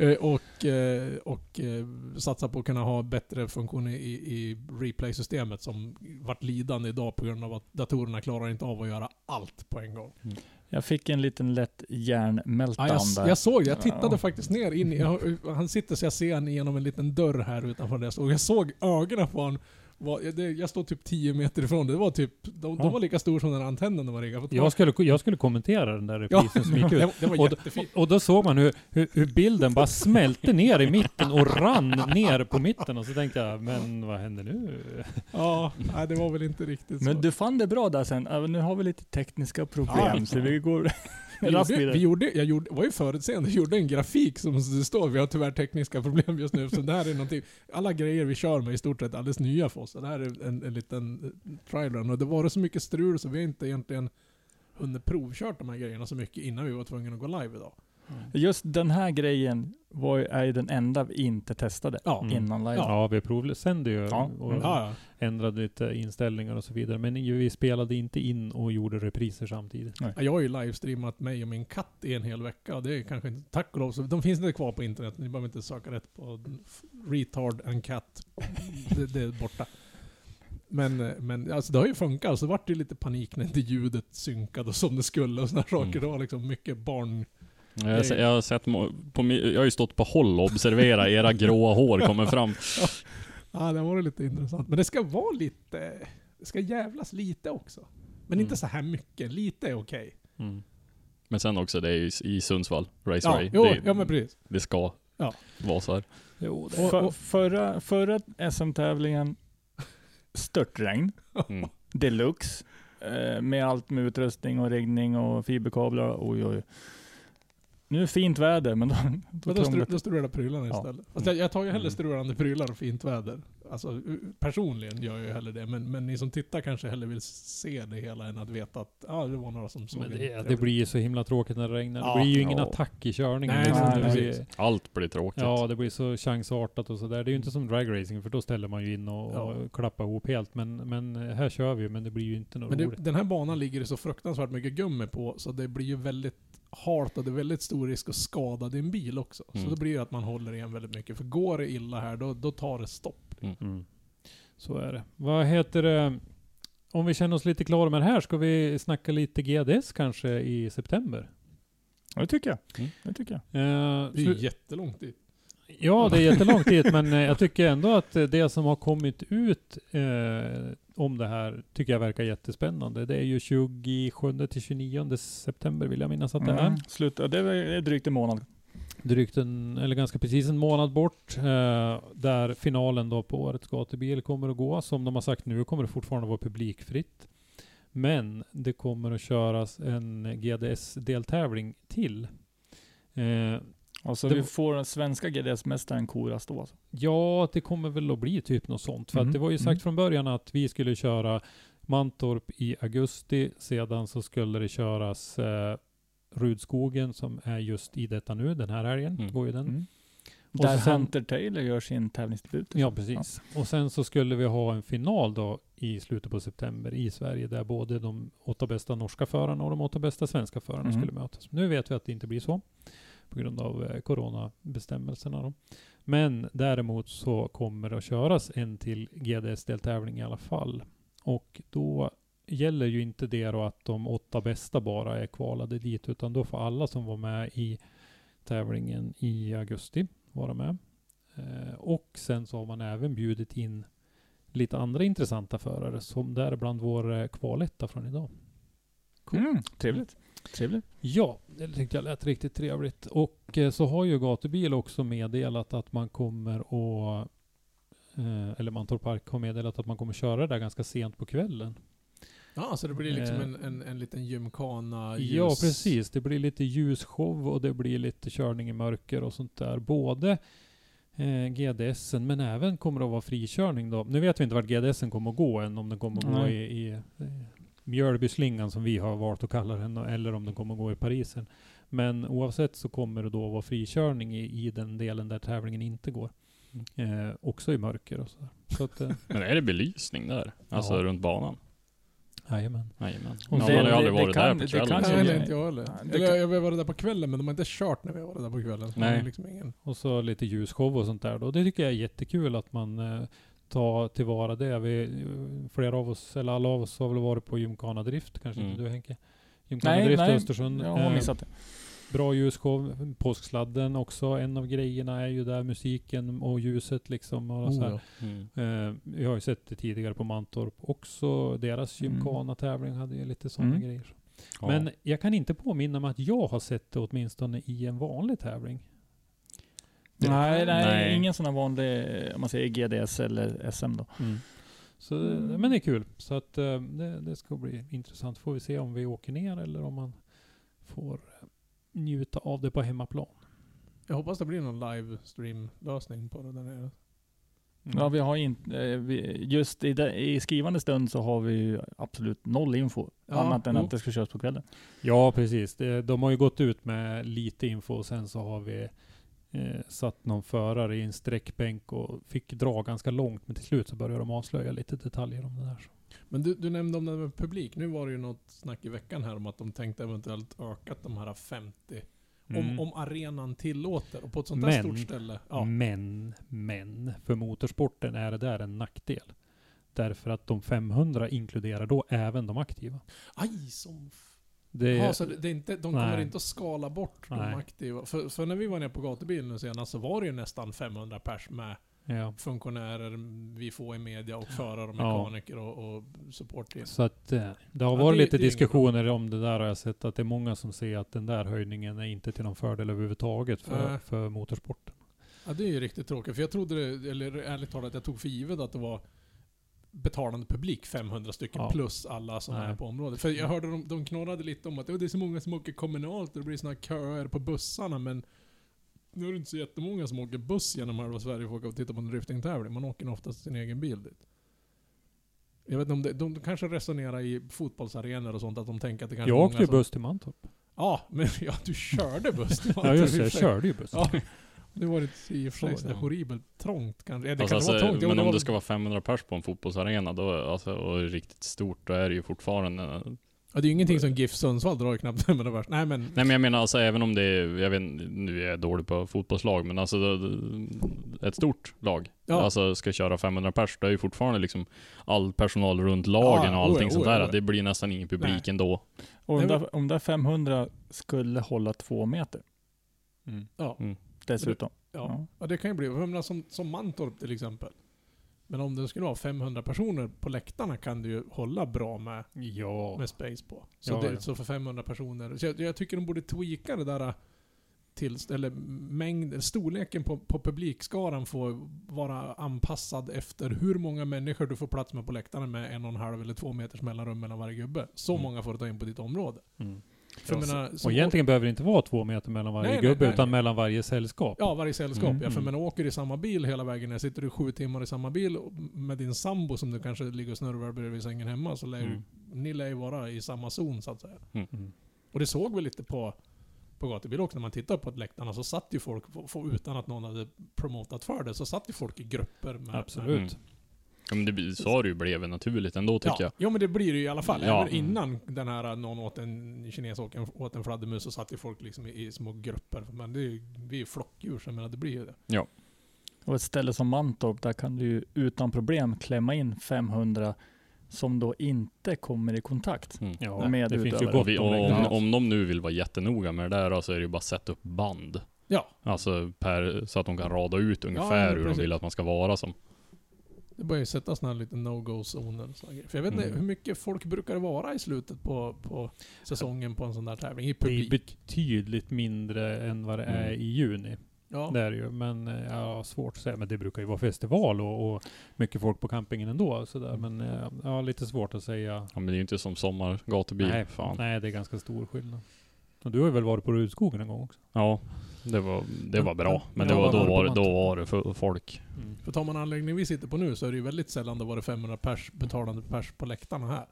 E: Eh, och eh, och eh, satsa på att kunna ha bättre funktioner i, i replay-systemet som vart lidande idag på grund av att datorerna klarar inte av att göra allt på en gång.
C: Jag fick en liten lätt hjärnmeltdown
E: Ja, jag,
C: där.
E: jag såg. Jag tittade
C: Ja.
E: faktiskt ner in i... Jag, han sitter så jag ser han genom en liten dörr här utanför det stod. Jag såg ögonen på honom. Var, det, jag stod typ 10 meter ifrån. Det var typ... De,
F: Ja.
E: de var lika stora som den antennen de var riggade för.
F: Jag skulle, jag skulle kommentera den där
E: ja,
F: reprisen som gick ut.
E: det, det var
F: Och,
E: jättefint.
F: och då såg man hur, hur, hur bilden bara smälte ner i mitten och rann ner på mitten. Och så tänkte jag, men vad händer nu?
E: Ja, nej, det var väl inte riktigt
C: Men
E: så.
C: du fann det bra där sen. Ja, Nu har vi lite tekniska problem,
E: Ja.
C: så vi går
E: Gjorde,
C: vidare.
E: vi gjorde, jag gjorde, var ju förutseende, gjorde en grafik som det står, vi har tyvärr tekniska problem just nu, så det här är någonting, alla grejer vi kör med är i stort sett alldeles nya för oss. Det här är en, en liten eh, trial run, och det var så mycket strul så vi har inte egentligen hunnit provkört de här grejerna så mycket innan vi var tvungna att gå live idag.
C: Just den här grejen var, ju- är ju den enda vi inte testade
E: Ja.
F: Mm.
C: innan live.
F: Ja, vi provsände ju
C: Ja.
F: och
C: Mm.
E: Ja,
F: ändrade lite inställningar och så vidare. Men ju- vi spelade inte in och gjorde repriser samtidigt.
E: ja. Jag har ju livestreamat mig och min katt i en hel vecka, och det är kanske inte, tack och lov, så de finns inte kvar på internet, ni behöver inte söka rätt på retard and cat. Det, det är borta. Men, men alltså det har ju funkat, så vart det lite panik när inte ljudet synkade och som det skulle och sådana saker.
D: Mm.
E: Det var liksom mycket barn...
D: Jag har, jag har sett, på, jag har ju stått på håll och observerat era gråa hår kommer fram.
E: Ja, det var lite intressant. Men det ska vara lite... Det ska jävlas lite också. Men
D: Mm.
E: inte så här mycket. Lite är okej.
F: Mm.
D: Men sen också, det är ju i Sundsvall, Race
E: Ja, jo,
D: det,
E: ja men precis.
D: det ska
E: Ja.
D: vara så här.
F: Jo, det
E: Och-
C: För,
E: och-
C: förra, förra SM-tävlingen, störtregn,
D: Mm.
C: deluxe, eh, med allt med utrustning och riggning och fiberkablar. Oj, oj. Nu är det fint väder, men då, då,
E: då, stru, strular prylarna
C: Ja.
E: istället. Fast jag, jag tar ju hellre
F: Mm.
E: strulande prylar och fint väder. Alltså personligen gör jag ju hellre det. Men, men ni som tittar kanske hellre vill se det hela än att veta att ja, det var några som såg
F: Men
E: en
F: det, det blir ju så himla tråkigt när det regnar.
E: Ja,
F: det blir ju ingen
C: ja.
F: attack i körningen.
E: Nej,
F: liksom.
C: nej, nej.
F: blir,
D: Allt blir tråkigt.
F: ja, det blir så chansartat och sådär. Det är ju inte som dragracing för då ställer man ju in och,
E: Ja.
F: och klappar ihop helt. Men, men här kör vi ju, men det blir ju inte något
E: Men det,
F: roligt.
E: den här banan ligger det så fruktansvärt mycket gummi på, så det blir ju väldigt är väldigt stor risk att skada din bil också. Så
D: Mm.
E: då blir det att man håller igen väldigt mycket. För går det illa här, då, då tar det stopp.
F: Mm. Så är det. Vad heter det? Om vi känner oss lite klara med det här, ska vi snacka lite GDS kanske i september?
C: Ja, det tycker jag.
D: Mm.
C: Det tycker jag.
F: Eh,
E: Det är ju jättelångt dit.
F: Ja, det är jättelångt dit, men eh, jag tycker ändå att det som har kommit ut eh, om det här tycker jag verkar jättespännande. Det är ju 27 till 29 september vill jag minnas att det är.
C: Mm. Slut, det är drygt en månad.
F: Drygt en, eller ganska precis en månad bort, eh, där finalen då på Årets gatubil kommer att gå. Som de har sagt nu kommer det fortfarande vara publikfritt. Men det kommer att köras en GDS-deltävling till. Eh,
C: Alltså
F: Det
C: vi får den svenska GDS-mästaren koras då alltså.
F: Ja, det kommer väl att bli typ något sånt. För
C: Mhm,
F: att det var ju sagt
C: mm.
F: från början att vi skulle köra Mantorp i augusti. Sedan så skulle det köras eh, Rudskogen som är just i detta nu, den här helgen.
D: Mm.
F: Går ju den.
C: Mm.
F: Och
C: Där
F: sen-
C: Hunter Taylor gör sin tävlingsdebut.
F: Ja, precis. Och sen så skulle vi ha en final då i slutet på september i Sverige där både de åtta bästa norska förarna och de åtta bästa svenska förarna
C: Mhm.
F: skulle mötas. Nu vet vi att det inte blir så på grund av eh, coronabestämmelserna. Då. Men däremot så kommer det att köras en till GDS-deltävling i alla fall. Och då gäller ju inte det då att de åtta bästa bara är kvalade dit, utan då får alla som var med i tävlingen i augusti vara med. Eh, och sen så har man även bjudit in lite andra intressanta förare, som däribland vår eh, kvaletta från idag.
C: Mm, trevligt. Trevligt.
F: Ja, det tyckte jag lät riktigt trevligt. Och eh, så har ju Gatubil också meddelat att man kommer att eh, eller Mantorp Park har meddelat att man kommer köra det där ganska sent på kvällen.
E: Ja, så det blir liksom
F: Eh.
E: en, en, en liten gymkana ljus.
F: Ja, precis. Det blir lite ljusshow och det blir lite körning i mörker och sånt där. Både eh, GDSen men även kommer det att vara frikörning då. Nu vet vi inte vart GDSen kommer att gå än, om den kommer att gå
C: Nej.
F: i, i Mjölbyslingan som vi har valt att kalla den, eller om den kommer att gå i Parisen. Men oavsett så kommer det då vara frikörning i, i den delen där tävlingen inte går. Eh, också i mörker och så. så att, eh,
D: Men är det belysning där? Alltså
F: Ja.
D: runt banan?
F: Jajamän.
D: Jajamän.
F: Och
D: Ja,
F: det-
D: man har ju aldrig
C: det- det
D: varit
C: kan-
D: där
C: det
D: på kvällen.
C: kan
E: Nej,
C: ju-
D: så-
E: eller inte jag heller.
C: Det
E: Eller
C: kan-
E: jag har varit där på kvällen, men de har inte kört när vi har varit där på kvällen. Så
D: Nej.
E: det Liksom ingen...
F: Och så lite ljusshow och sånt där då. Det tycker jag är jättekul att man eh, tar tillvara det. Vi, flera av oss, eller alla av oss har väl varit på Gymkhana Drift, kanske inte
D: Mm.
F: du Henke? Gymkhana
C: Nej,
F: Drift i
C: nej,
F: Östersund.
C: jag har
F: Eh,
C: missat det.
F: Bra ljusshow. Påsksladden också. En av grejerna är ju där musiken och ljuset liksom. Och så här.
E: Oh, ja.
D: Mm.
F: Eh, vi har ju sett det tidigare på Mantorp också. Deras
C: Mm.
F: Gymkhana-tävling hade ju lite sådana
C: Mm.
F: grejer.
D: Ja.
F: Men jag kan inte påminna mig att jag har sett det åtminstone i en vanlig tävling.
C: Nej, nej,
D: Nej.
C: ingen sån här vanlig, om man säger GDS eller SM då.
F: Så, Men det är kul. Så att eh, det, det ska bli intressant. Får vi se om vi åker ner eller om man får eh, njuta av det på hemmaplan.
E: Jag hoppas det blir någon livestream-lösning på det där nere.
F: Mm.
C: Ja, vi har inte, eh, vi, just i, det, i skrivande stund så har vi ju absolut noll info.
E: Ja,
C: annat än
E: jo.
C: att det ska köras på kvällen.
F: Ja, precis. De har ju gått ut med lite info och sen så har vi eh, satt någon förare i en sträckbänk och fick dra ganska långt. Men till slut så började de avslöja lite detaljer om det där.
E: Men du, du nämnde om det med publik. Nu var det ju något snack i veckan här om att de tänkte eventuellt öka de här 50.
F: Mm.
E: Om, om arenan tillåter. Och på ett sånt där
F: Men-
E: stort ställe. Ja.
F: Men, men, för motorsporten är det där en nackdel. Därför att de 500 inkluderar då även de aktiva.
E: Aj, som...
F: Det,
E: Ja, så det, är inte, de kommer
F: Nej.
E: inte att skala bort de
F: Nej.
E: aktiva. För, för när vi var nere på gatubilen nu senast så var det ju nästan 500 pers med
F: ja.
E: funktionärer, vi får i media och förare och
F: Ja.
E: mekaniker och, och supportteam.
F: Så att eh, det har
E: Ja,
F: varit
E: det-
F: lite
E: det
F: diskussioner om det där har jag sett att det är många som säger att den där höjningen är inte till någon fördel överhuvudtaget för,
E: Nej.
F: för motorsporten.
E: Ja, det är ju riktigt tråkigt. För jag trodde eller ärligt talat, jag tog för givet att det var betalande publik, 500 stycken,
F: Ja.
E: plus alla som
F: Nej.
E: är på området. För jag hörde de, de knorrade lite om att "Ja, det är så många som åker kommunalt och det blir såna här köer på bussarna, men nu är det inte så jättemånga som åker buss genom halva Sverige för att åka och titta på en driftingtävling. Man åker oftast sin egen bil dit. Jag vet inte om det, de kanske resonerar i fotbollsarenor och sånt, att de tänker att det kanske
F: Jag åkte ju buss till Mantorp.
E: Ja, men ja, du körde buss. Det var
F: Ja just det, jag körde ju buss.
E: Ja, det var ett, i och för sig
F: Så,
E: horribelt trångt kanske. Ja, det
D: Alltså,
E: kanske var
D: alltså,
E: trångt. Jo,
D: men
E: det
D: om
E: var
D: det ska vara 500 pers på en fotbollsarena då, alltså, och är riktigt stort, då är det ju fortfarande...
E: Ja, det är ju ingenting som GIF Sundsvall drar ju knappt 500 pers. Nej men...
D: Nej men jag menar alltså även om det är, jag vet nu är jag dålig på fotbollslag, men alltså det- ett stort lag,
E: Ja.
D: alltså ska köra 500 pers, då är ju fortfarande liksom all personal runt lagen
E: Ja,
D: och allting
E: oja,
D: sånt där. Det blir nästan ingen publik
E: Nej.
D: ändå.
C: Och om, där, om där 500 skulle hålla två meter
F: Mm.
E: Ja,
C: dessutom.
E: ja. ja, det kan ju bli. Jag menar, som, som Mantorp till exempel. Men om det skulle vara 500 personer på läktarna kan du ju hålla bra med,
F: Ja.
E: med space på. Så,
F: Ja,
E: det, så för 500 personer. Så jag, jag tycker de borde tweaka det där till, eller mängd, storleken på, på publikskaran får vara anpassad efter hur många människor du får plats med på läktarna med en och en halv eller två meters mellanrum mellan varje gubbe. Så
D: Mm.
E: många får du ta in på ditt område.
F: Mm.
E: För jag
F: Ja,
E: menar,
F: Och egentligen behöver det inte vara två meter mellan varje
E: Nej,
F: gubbe,
E: nej,
F: utan
E: nej.
F: mellan varje sällskap.
E: Ja, varje sällskap.
C: Mm,
E: ja, för
F: mm.
E: man åker i samma bil hela vägen ner. Sitter du sju timmar i samma bil med din sambo som du kanske ligger och snurrar bredvid sängen hemma, så lär
F: Mm.
E: ni lär ju vara i samma zon så att säga.
F: Mm.
E: Och det såg vi lite på, på gatubil också, när man tittar på läktarna så satt ju folk, utan att någon hade promotat för det, så satt ju folk i grupper med...
F: Absolut.
D: Mm. Ja, men det blir- så har det ju blivit naturligt ändå tycker
E: Ja,
D: jag.
E: ja, men det blir det ju i alla fall.
D: Ja.
E: Även innan den här, någon åt en kines åt en, åt en fladdermus så satt ju folk liksom i, i små grupper. Men det är ju, vi är ju flockdjur, så jag menar det blir ju det.
C: Och ett ställe som Mantorp, där kan du ju utan problem klämma in 500 som då inte kommer i kontakt.
D: Mm.
F: Ja,
C: Med
F: det finns ju gott
D: Och, vi,
F: om
D: och om, om de nu vill vara jättenoga med det där så är det ju bara att sätta upp band.
E: Ja.
D: Alltså per, så att de kan rada ut ungefär
E: men
D: hur de vill att man ska vara som.
E: Det börjar ju sätta såna här lite no-go-zoner och såna grejer. För jag vet inte,
D: Mm.
E: hur mycket folk brukar det vara i slutet på, på säsongen på en sån där tävling? I
F: Det är
E: publik?
F: betydligt mindre än vad det är
D: Mm.
F: i juni.
E: Ja.
F: Det är det ju. Men eh, ja, svårt att säga. Men det brukar ju vara festival och, och mycket folk på campingen ändå. Sådär. Men eh, ja, lite svårt att säga.
D: Ja, men det är ju inte som sommargatubil.
F: Nej,
D: Fan.
F: nej, det är ganska stor skillnad. Och du har ju väl varit på Rudskogen en gång också?
D: Ja, det var, det var bra. Men det
F: Ja,
D: var, då,
F: var
D: då var det för folk.
E: För tar man anläggningen vi sitter på nu så är det ju väldigt sällan det varit 500 pers, betalande pers på läktarna här.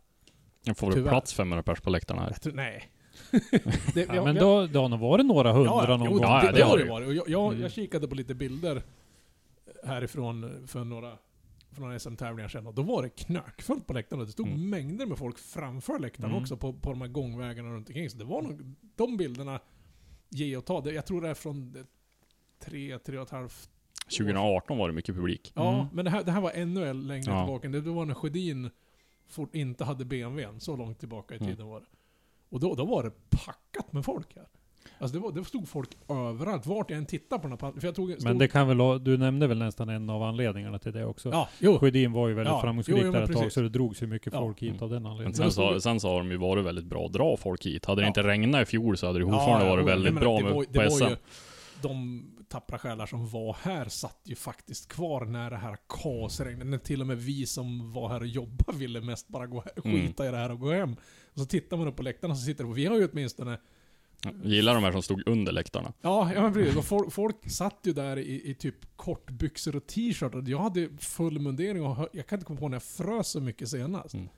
D: Jag får
E: Tyvärr.
D: plats 500 pers på läktarna här.
E: Tror, nej. det,
F: Ja, men då, då har nog varit några hundra någon
E: jo,
F: gång.
E: det,
D: Ja,
E: det,
D: det
E: har det varit. Jag, jag,
F: Mm.
E: jag kikade på lite bilder härifrån för några, för några SM-tävlingar sedan och då var det knökfullt på läktaren. Det stod
D: Mm.
E: mängder med folk framför läktaren
F: Mm.
E: också på, på de här gångvägarna runt omkring. Så det var nog, de bilderna ge och ta. Jag tror det är från tre, tre och ett halvt
D: 2018 var det mycket publik.
E: Ja,
F: Mm.
E: men det här, det här var ännu längre
D: Ja.
E: tillbaka. Det var när Sjödin fort inte hade BMWn. Så långt tillbaka i
D: Mm.
E: tiden var det. Och då, då var det packat med folk här. Alltså det, var, det stod folk överallt. Vart jag än tittade på den här För jag tog, stod,
F: Men det kan väl, du nämnde väl nästan en av anledningarna till det också.
E: Ja, jo.
F: Sjödin var ju väldigt
E: Ja,
F: framgångsrik
E: jo,
F: där
E: men
F: ett tag, så det drogs ju mycket
E: Ja.
F: folk hit
D: Mm.
F: av den
D: Men
F: anledningen.
D: sen
E: då
D: så,
E: det-
D: sen så har de ju varit väldigt bra att dra folk hit. Hade det
E: Ja.
D: inte regnat i fjol så hade det fortfarande
E: Ja,
D: varit väldigt
E: menar,
D: bra
E: det var,
D: på
E: det var
D: SM.
E: ju, De tappra själar som var här satt ju faktiskt kvar när det här kaosregnet, när till och med vi som var här och jobbade ville mest bara gå he-
D: Mm.
E: skita i det här och gå hem. Och så tittar man upp på läktarna så sitter det, och vi har ju åtminstone
D: Gillar de här som stod under läktarna.
E: Ja, ja men precis. Folk, folk satt ju där i, i typ kortbyxor och t-shirt. Jag hade full mundering och jag kan inte komma på när jag frös så mycket senast.
D: Mm.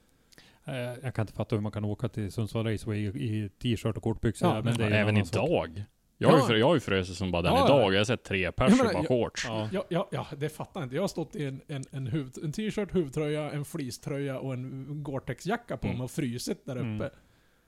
F: Eh, Jag kan inte fatta hur man kan åka till Sundsvall Raceway i, i t-shirt och kortbyxor.
E: Ja,
F: men
E: men
F: det är
D: Även
F: sak.
D: idag. Jag har ju
E: Ja.
D: jag frusit som bara den
E: Ja,
D: idag.
E: ja.
D: Jag har sett tre pers
E: Jag
D: i bara
E: jag-
D: shorts.
F: Ja.
E: Ja, ja, ja, det fattar jag inte. Jag har stått i en, en, en, huvud, en t-shirt, huvudtröja, en fleecetröja och en Gore-Tex-jacka på
D: Mm.
E: mig och frusit där uppe.
F: Mm.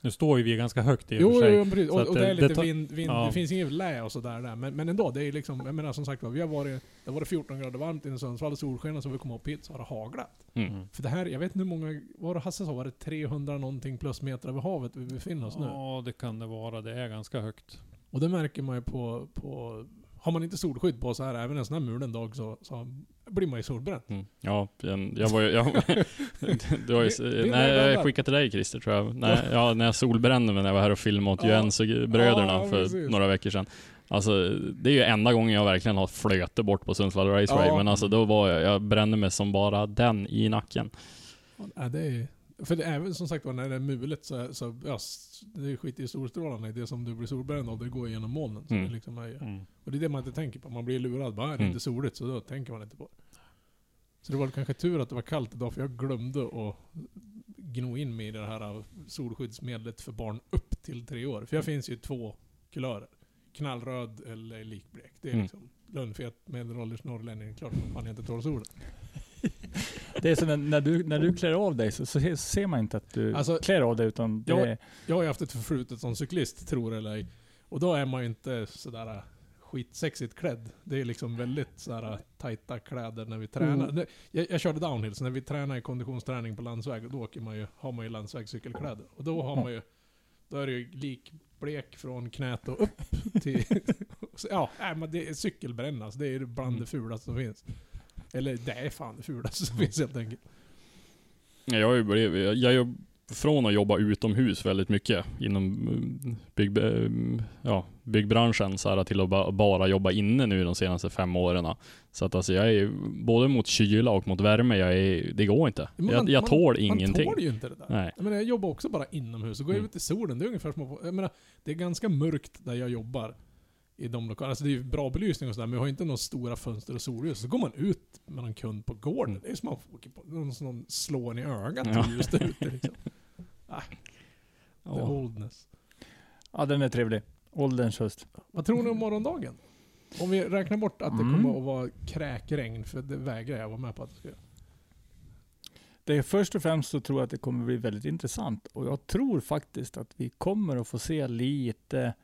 F: Nu står ju vi ganska högt i och
E: Jo,
F: för
E: jo,
F: sig.
E: jo, precis. Och, och
F: det-
E: det är
F: det
E: lite
F: tar-
E: vind, vind
F: ja.
E: det finns inget lä och sådär där. Men, men ändå, det är liksom, jag menar som sagt var, vi har varit, det har varit 14 grader varmt i Sundsvall och solsken så vi kom upp hit så har det haglat.
D: Mm.
F: Mm.
E: För det här, jag vet inte hur många, var det Hasse sa, var det 300 någonting plus meter över havet vi befinner oss nu?
F: Ja, det kan det vara. Det är ganska högt.
E: Och det märker man ju på, på har man inte solskydd på så här, även en sån här mulen dag så, så blir man ju solbränd.
D: Mm. Ja, jag var ju... Jag, du har ju, nej, jag skickade till dig Christer tror jag. Nej, ja, när jag solbrände mig när jag var här och filmade åt
E: Ja.
D: Jense-bröderna
E: Ja,
D: för
E: precis.
D: några veckor sedan. Alltså, det är ju enda gången jag verkligen har flöte bort på Sundsvall Raceway.
E: Ja.
D: Men alltså då var jag, jag brände mig som bara den i nacken.
E: Ja, det är, för det är även som sagt var när det är mulet så, så ja, det skiter i solstrålarna det som du blir solbränd av, det går genom molnen. Så
D: Mm.
E: det liksom är,
F: Mm.
E: och det är det man inte tänker på. Man blir lurad. Bara, är det
D: Mm.
E: inte soligt så då tänker man inte på det. Så det var kanske tur att det var kallt idag för jag glömde att gno in mig i det här solskyddsmedlet för barn upp till tre år. För jag finns ju två kulörer. Knallröd eller likblek. Det är
D: Mm.
E: liksom lönnfet medelålders norrlänning. Klart jag inte tål solen.
C: Det är så när, när, du, när du klär av dig så, så se- ser man inte att du
E: Alltså,
C: klär av dig utan det
E: jag-
C: är,
E: Jag har ju haft ett förflutet som cyklist, tror eller ej. Och då är man ju inte sådär äh, skitsexigt klädd. Det är liksom väldigt sådär äh, tajta kläder när vi tränar.
C: Mm.
E: Jag, jag körde downhill, så när vi tränar i konditionsträning på landsväg, då åker man ju, har man ju landsvägscykelkläder. Och då har man ju, då är det ju likblek från knät och upp till... ja, men det är cykelbrännas. Det är bland det fulaste som finns. Eller det är fan det fulaste som finns helt enkelt.
D: Jag har ju blivit, jag, från att jobba utomhus väldigt mycket inom mm, bygg, mm, ja, byggbranschen så här, till att ba, bara jobba inne nu de senaste fem åren. Så att alltså jag är både mot kyla och mot värme, jag är, det går inte.
E: Men
D: jag,
E: man-
D: jag
E: man-
D: tål ingenting.
E: Man tål ju inte det där.
D: Nej.
E: Jag, menar, jag jobbar också bara inomhus och går jag
D: Mm.
E: ut i solen, det är ungefär som att jag menar, det är ganska mörkt där jag jobbar. I de lokalerna. Alltså det är ju bra belysning och sådär, men jag har inte några stora fönster och solljus. Så går man ut med någon kund på gården. Det är som att man på, någon, som slår en i ögat
D: Ja.
E: är ute liksom. Ah, the
C: ja.
E: oldness.
C: ja, den är trevlig. Ålderns höst.
E: Vad tror ni om morgondagen? Om vi räknar bort att det
C: Mm.
E: kommer att vara kräkregn, för det vägrar jag vara med på att det ska göra.
C: Det är först och främst så tror jag att det kommer bli väldigt intressant. Och jag tror faktiskt att vi kommer att få se lite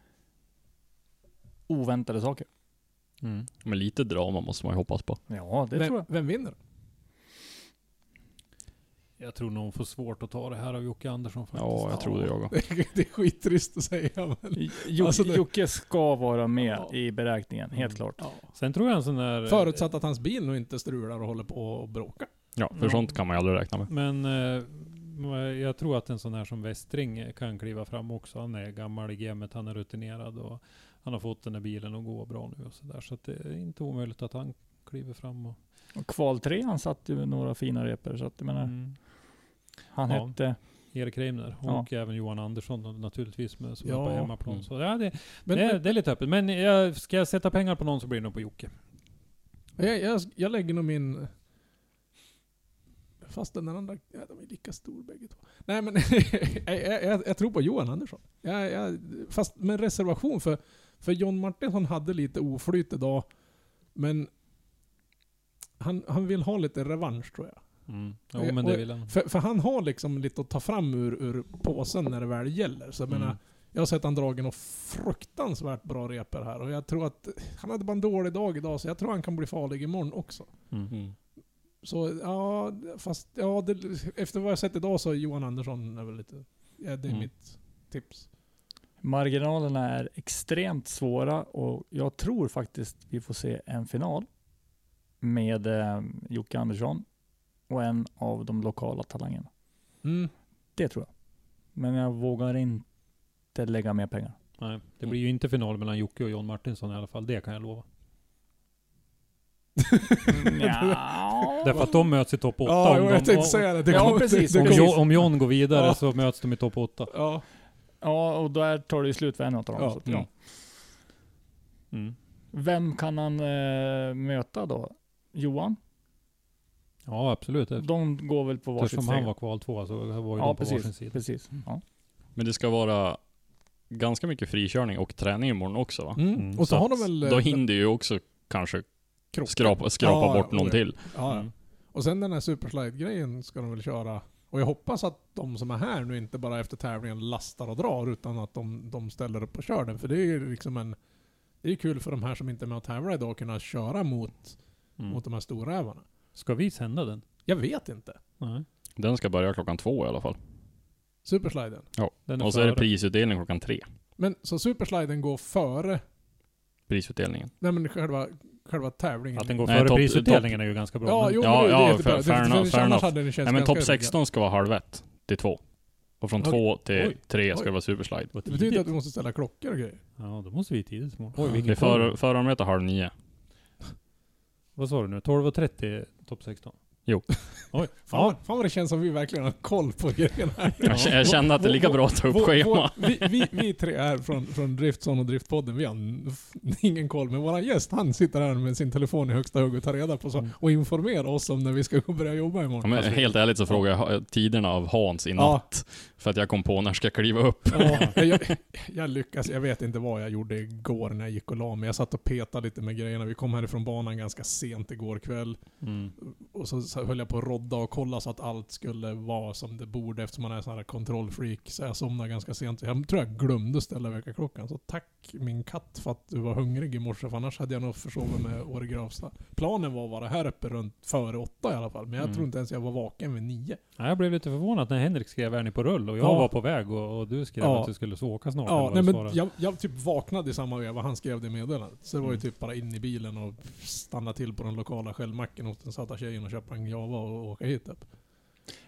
C: oväntade saker.
F: Mm.
D: Men lite drama måste man ju hoppas på.
C: Ja, det
E: vem,
C: tror jag.
E: vem vinner?
F: Jag tror nog hon får svårt att ta det här av Jocke Andersson faktiskt.
D: Ja, jag tror det jag också.
E: Det är, skittrist att säga men...
C: Jocke,
E: Alltså det-
C: Jocke ska vara med
E: Ja.
C: i beräkningen, helt
F: Mm.
C: klart.
E: Ja.
F: Sen tror jag en sån där...
E: Förutsatt att hans bil nog inte strular och håller på och bråkar.
D: Ja, för
F: Ja.
D: sånt kan man ju aldrig räkna med.
F: Men eh, jag tror att en sån här som Westring kan kliva fram också. Han är gammal i gamet, han är rutinerad och han har fått den här bilen att gå bra nu och sådär. Så att det är inte omöjligt att han kliver fram och...
C: Och kval tre, han satt ju några fina repor. Så att jag menar,
F: Mm.
C: han
F: Ja.
C: hette...
F: Erik Reimner
C: Ja.
F: och även Johan Andersson naturligtvis med, som är
E: Ja.
F: på hemmaplan.
D: Mm.
F: Så ja, det,
E: Men,
F: det, är, det är lite öppet. Men jag, ska jag sätta pengar på någon så blir det nog på Jocke.
E: jag, jag, jag lägger nog min... Fast den andra, ja, de är lika stor bägge två. Nej men, jag, jag, jag tror på Johan Andersson. Jag, jag, fast med reservation för, för John Martinsson hade lite oflyt idag. Men han, han vill ha lite revansch tror jag.
F: Mm. Jo, men det vill han.
E: För, för han har liksom lite att ta fram ur, ur påsen när det väl gäller. Så jag
F: Mm.
E: menar, jag har sett han dragit några fruktansvärt bra repor här och jag tror att han hade bara en dålig dag idag så jag tror han kan bli farlig imorgon också.
F: Mm.
D: Mm.
E: Så ja, fast ja, det, efter vad jag sett idag så är Johan Andersson är väl lite... Ja, det är
F: Mm.
E: mitt tips.
C: Marginalerna är extremt svåra och jag tror faktiskt vi får se en final med eh, Jocke Andersson och en av de lokala talangerna.
E: Mm.
C: Det tror jag. Men jag vågar inte lägga mer pengar.
F: Nej, det blir ju inte final mellan Jocke och John Martinsson i alla fall. Det kan jag lova.
C: ja.
F: Därför att de möts i topp 8.
E: Ja,
F: om,
E: jag
F: de,
E: tänkte
F: om,
E: säga det. det
C: Ja, precis.
E: Det,
F: om, om John går vidare
E: Ja.
F: så möts de i topp 8.
E: ja.
C: Ja, och där tar det ju slut för en av dem.
E: Ja,
C: så att,
D: mm.
C: ja.
F: Mm.
C: Vem kan han eh, möta då? Johan?
F: Ja, absolut.
C: De går väl på varsitt
F: Eftersom han var kval två så var ju
C: Ja,
F: de på varsin
C: precis.
F: sida.
C: precis. Ja.
D: Men det ska vara ganska mycket frikörning och träning imorgon också va?
E: Mm.
F: Mm.
E: Och så
D: Så
E: har de väl... eh,
D: Då hinner ju också kanske
E: krockar.
D: skrapa, skrapa
E: Ja,
D: bort
E: ja,
D: någon
E: ja.
D: till.
E: Ja, ja.
F: Mm.
E: Och sen den här superslide-grejen ska de väl köra. Och jag hoppas att de som är här nu inte bara efter tävlingen lastar och drar, utan att de, de ställer upp och kör den. För det är ju liksom en... Det är kul för de här som inte är med och tävlar idag att kunna köra mot,
F: Mm.
E: mot de här storrävarna.
F: Ska vi sända den?
E: Jag vet inte.
F: Nej.
D: Den ska börja klockan två i alla fall.
E: Supersliden.
F: Den är
D: Och så är det
F: före.
D: prisutdelning klockan tre.
E: Men så supersliden går före...
D: Prisutdelningen.
E: Nej men själva, själva tävlingen.
F: Att den går
D: Nej,
F: före prisutdelningen är ju ganska bra.
E: Ja,
F: men-
E: jo
D: Ja,
E: det, det är
D: ja,
E: jättebra.
D: fair- fair enough, fair enough.
E: hade den
D: Nej men topp 16 ska vara halv ett till två. Och från
E: Okej.
D: två till
E: Oj.
D: tre ska
E: Oj.
D: det vara superslide.
E: Det betyder att vi måste ställa klockor och grejer.
F: Ja, då måste vi tidigt imorgon. Oj,
E: Ja.
D: Det är
F: för...
D: för, förarmöte halv nio.
F: Vad sa du nu? 12.30 topp 16?
D: Jo.
F: Oj.
E: Fan,
F: Ja.
E: fan vad det känns som vi verkligen har koll på grejerna här.
D: Jag, jag känner att det är lika bra att ta upp
E: Vår-
D: schema.
E: vår- vi, vi, vi tre här från, från Driftson och Driftpodden, vi har ingen koll. Men våran gäst, han sitter här med sin telefon i högsta hugg och tar reda på så,
F: Mm.
E: och informerar oss om när vi ska börja jobba
D: Ja,
E: imorgon.
D: men helt ärligt så frågar jag tiderna av Hans i
E: Ja.
D: För att jag kom på när ska jag kliva upp.
E: Ja, jag, jag lyckas, jag vet inte vad jag gjorde igår när jag gick och la mig. Jag satt och petade lite med grejerna. Vi kom härifrån banan ganska sent igår kväll.
F: Mm.
E: Och så, så höll jag på att rodda och kolla så att allt skulle vara som det borde eftersom man är sån här kontrollfreak. Så jag somnade ganska sent. Jag tror jag glömde ställa väckarklockan. Så tack min katt för att du var hungrig i morse. För annars hade jag nog försovit med Åre Gravstad. Planen var att vara här uppe runt före åtta i alla fall. Men jag
F: Mm.
E: tror inte ens jag var vaken vid nio.
F: Ja, jag blev lite förvånad när Henrik skrev är ni på rull? Och jag
E: Ja.
F: var på väg och, och du skrev
E: Ja.
F: att du skulle så åka snart.
E: Ja, nej men jag, jag typ vaknade i samma veva han skrev det meddelandet. Så det var ju
F: Mm.
E: typ bara in i bilen och stanna till på den lokala skällmacken hos den söta tjejen och köpa en Java och åka hit upp.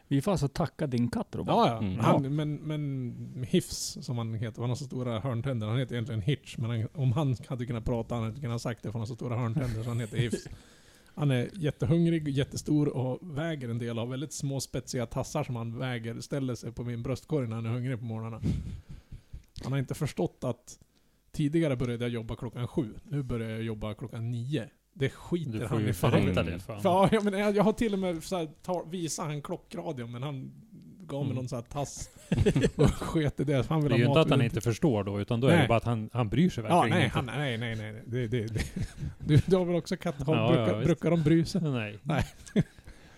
C: Vi får alltså tacka din katt Robert.
E: Ja, ja.
D: Mm.
E: Han, men, men Hifs, som han heter, han har så stora hörntänder. Han heter egentligen Hitch, men han, om han hade kunnat prata hade han inte kunnat sagt det för han har så stora hörntänder, så han heter Hifs. Han är jättehungrig, jättestor och väger en del. Har väldigt små spetsiga tassar som han väger, ställer sig på min bröstkorg när han är hungrig på morgnarna. Han har inte förstått att tidigare började jag jobba klockan sju. Nu börjar jag jobba klockan nio. Det skiter
F: Du får
E: han
F: ju
E: i fan
F: det för
E: För, ja, men jag, jag har till och med så här, han klockradion, men han gav mig
F: Mm.
E: någon sån här tass och sket i det. Han
F: Det
E: vill
F: är
E: ha
F: ju inte att han inte förstår då, utan då är
E: Nej.
F: det bara att han, han bryr sig
E: Ja,
F: verkligen
E: nej,
F: inte.
E: han, nej, nej, nej. nej. Det, det, det. Du, du har väl också katt? Har,
F: Ja,
E: brukar,
F: ja,
E: brukar de bry sig?
F: Nej.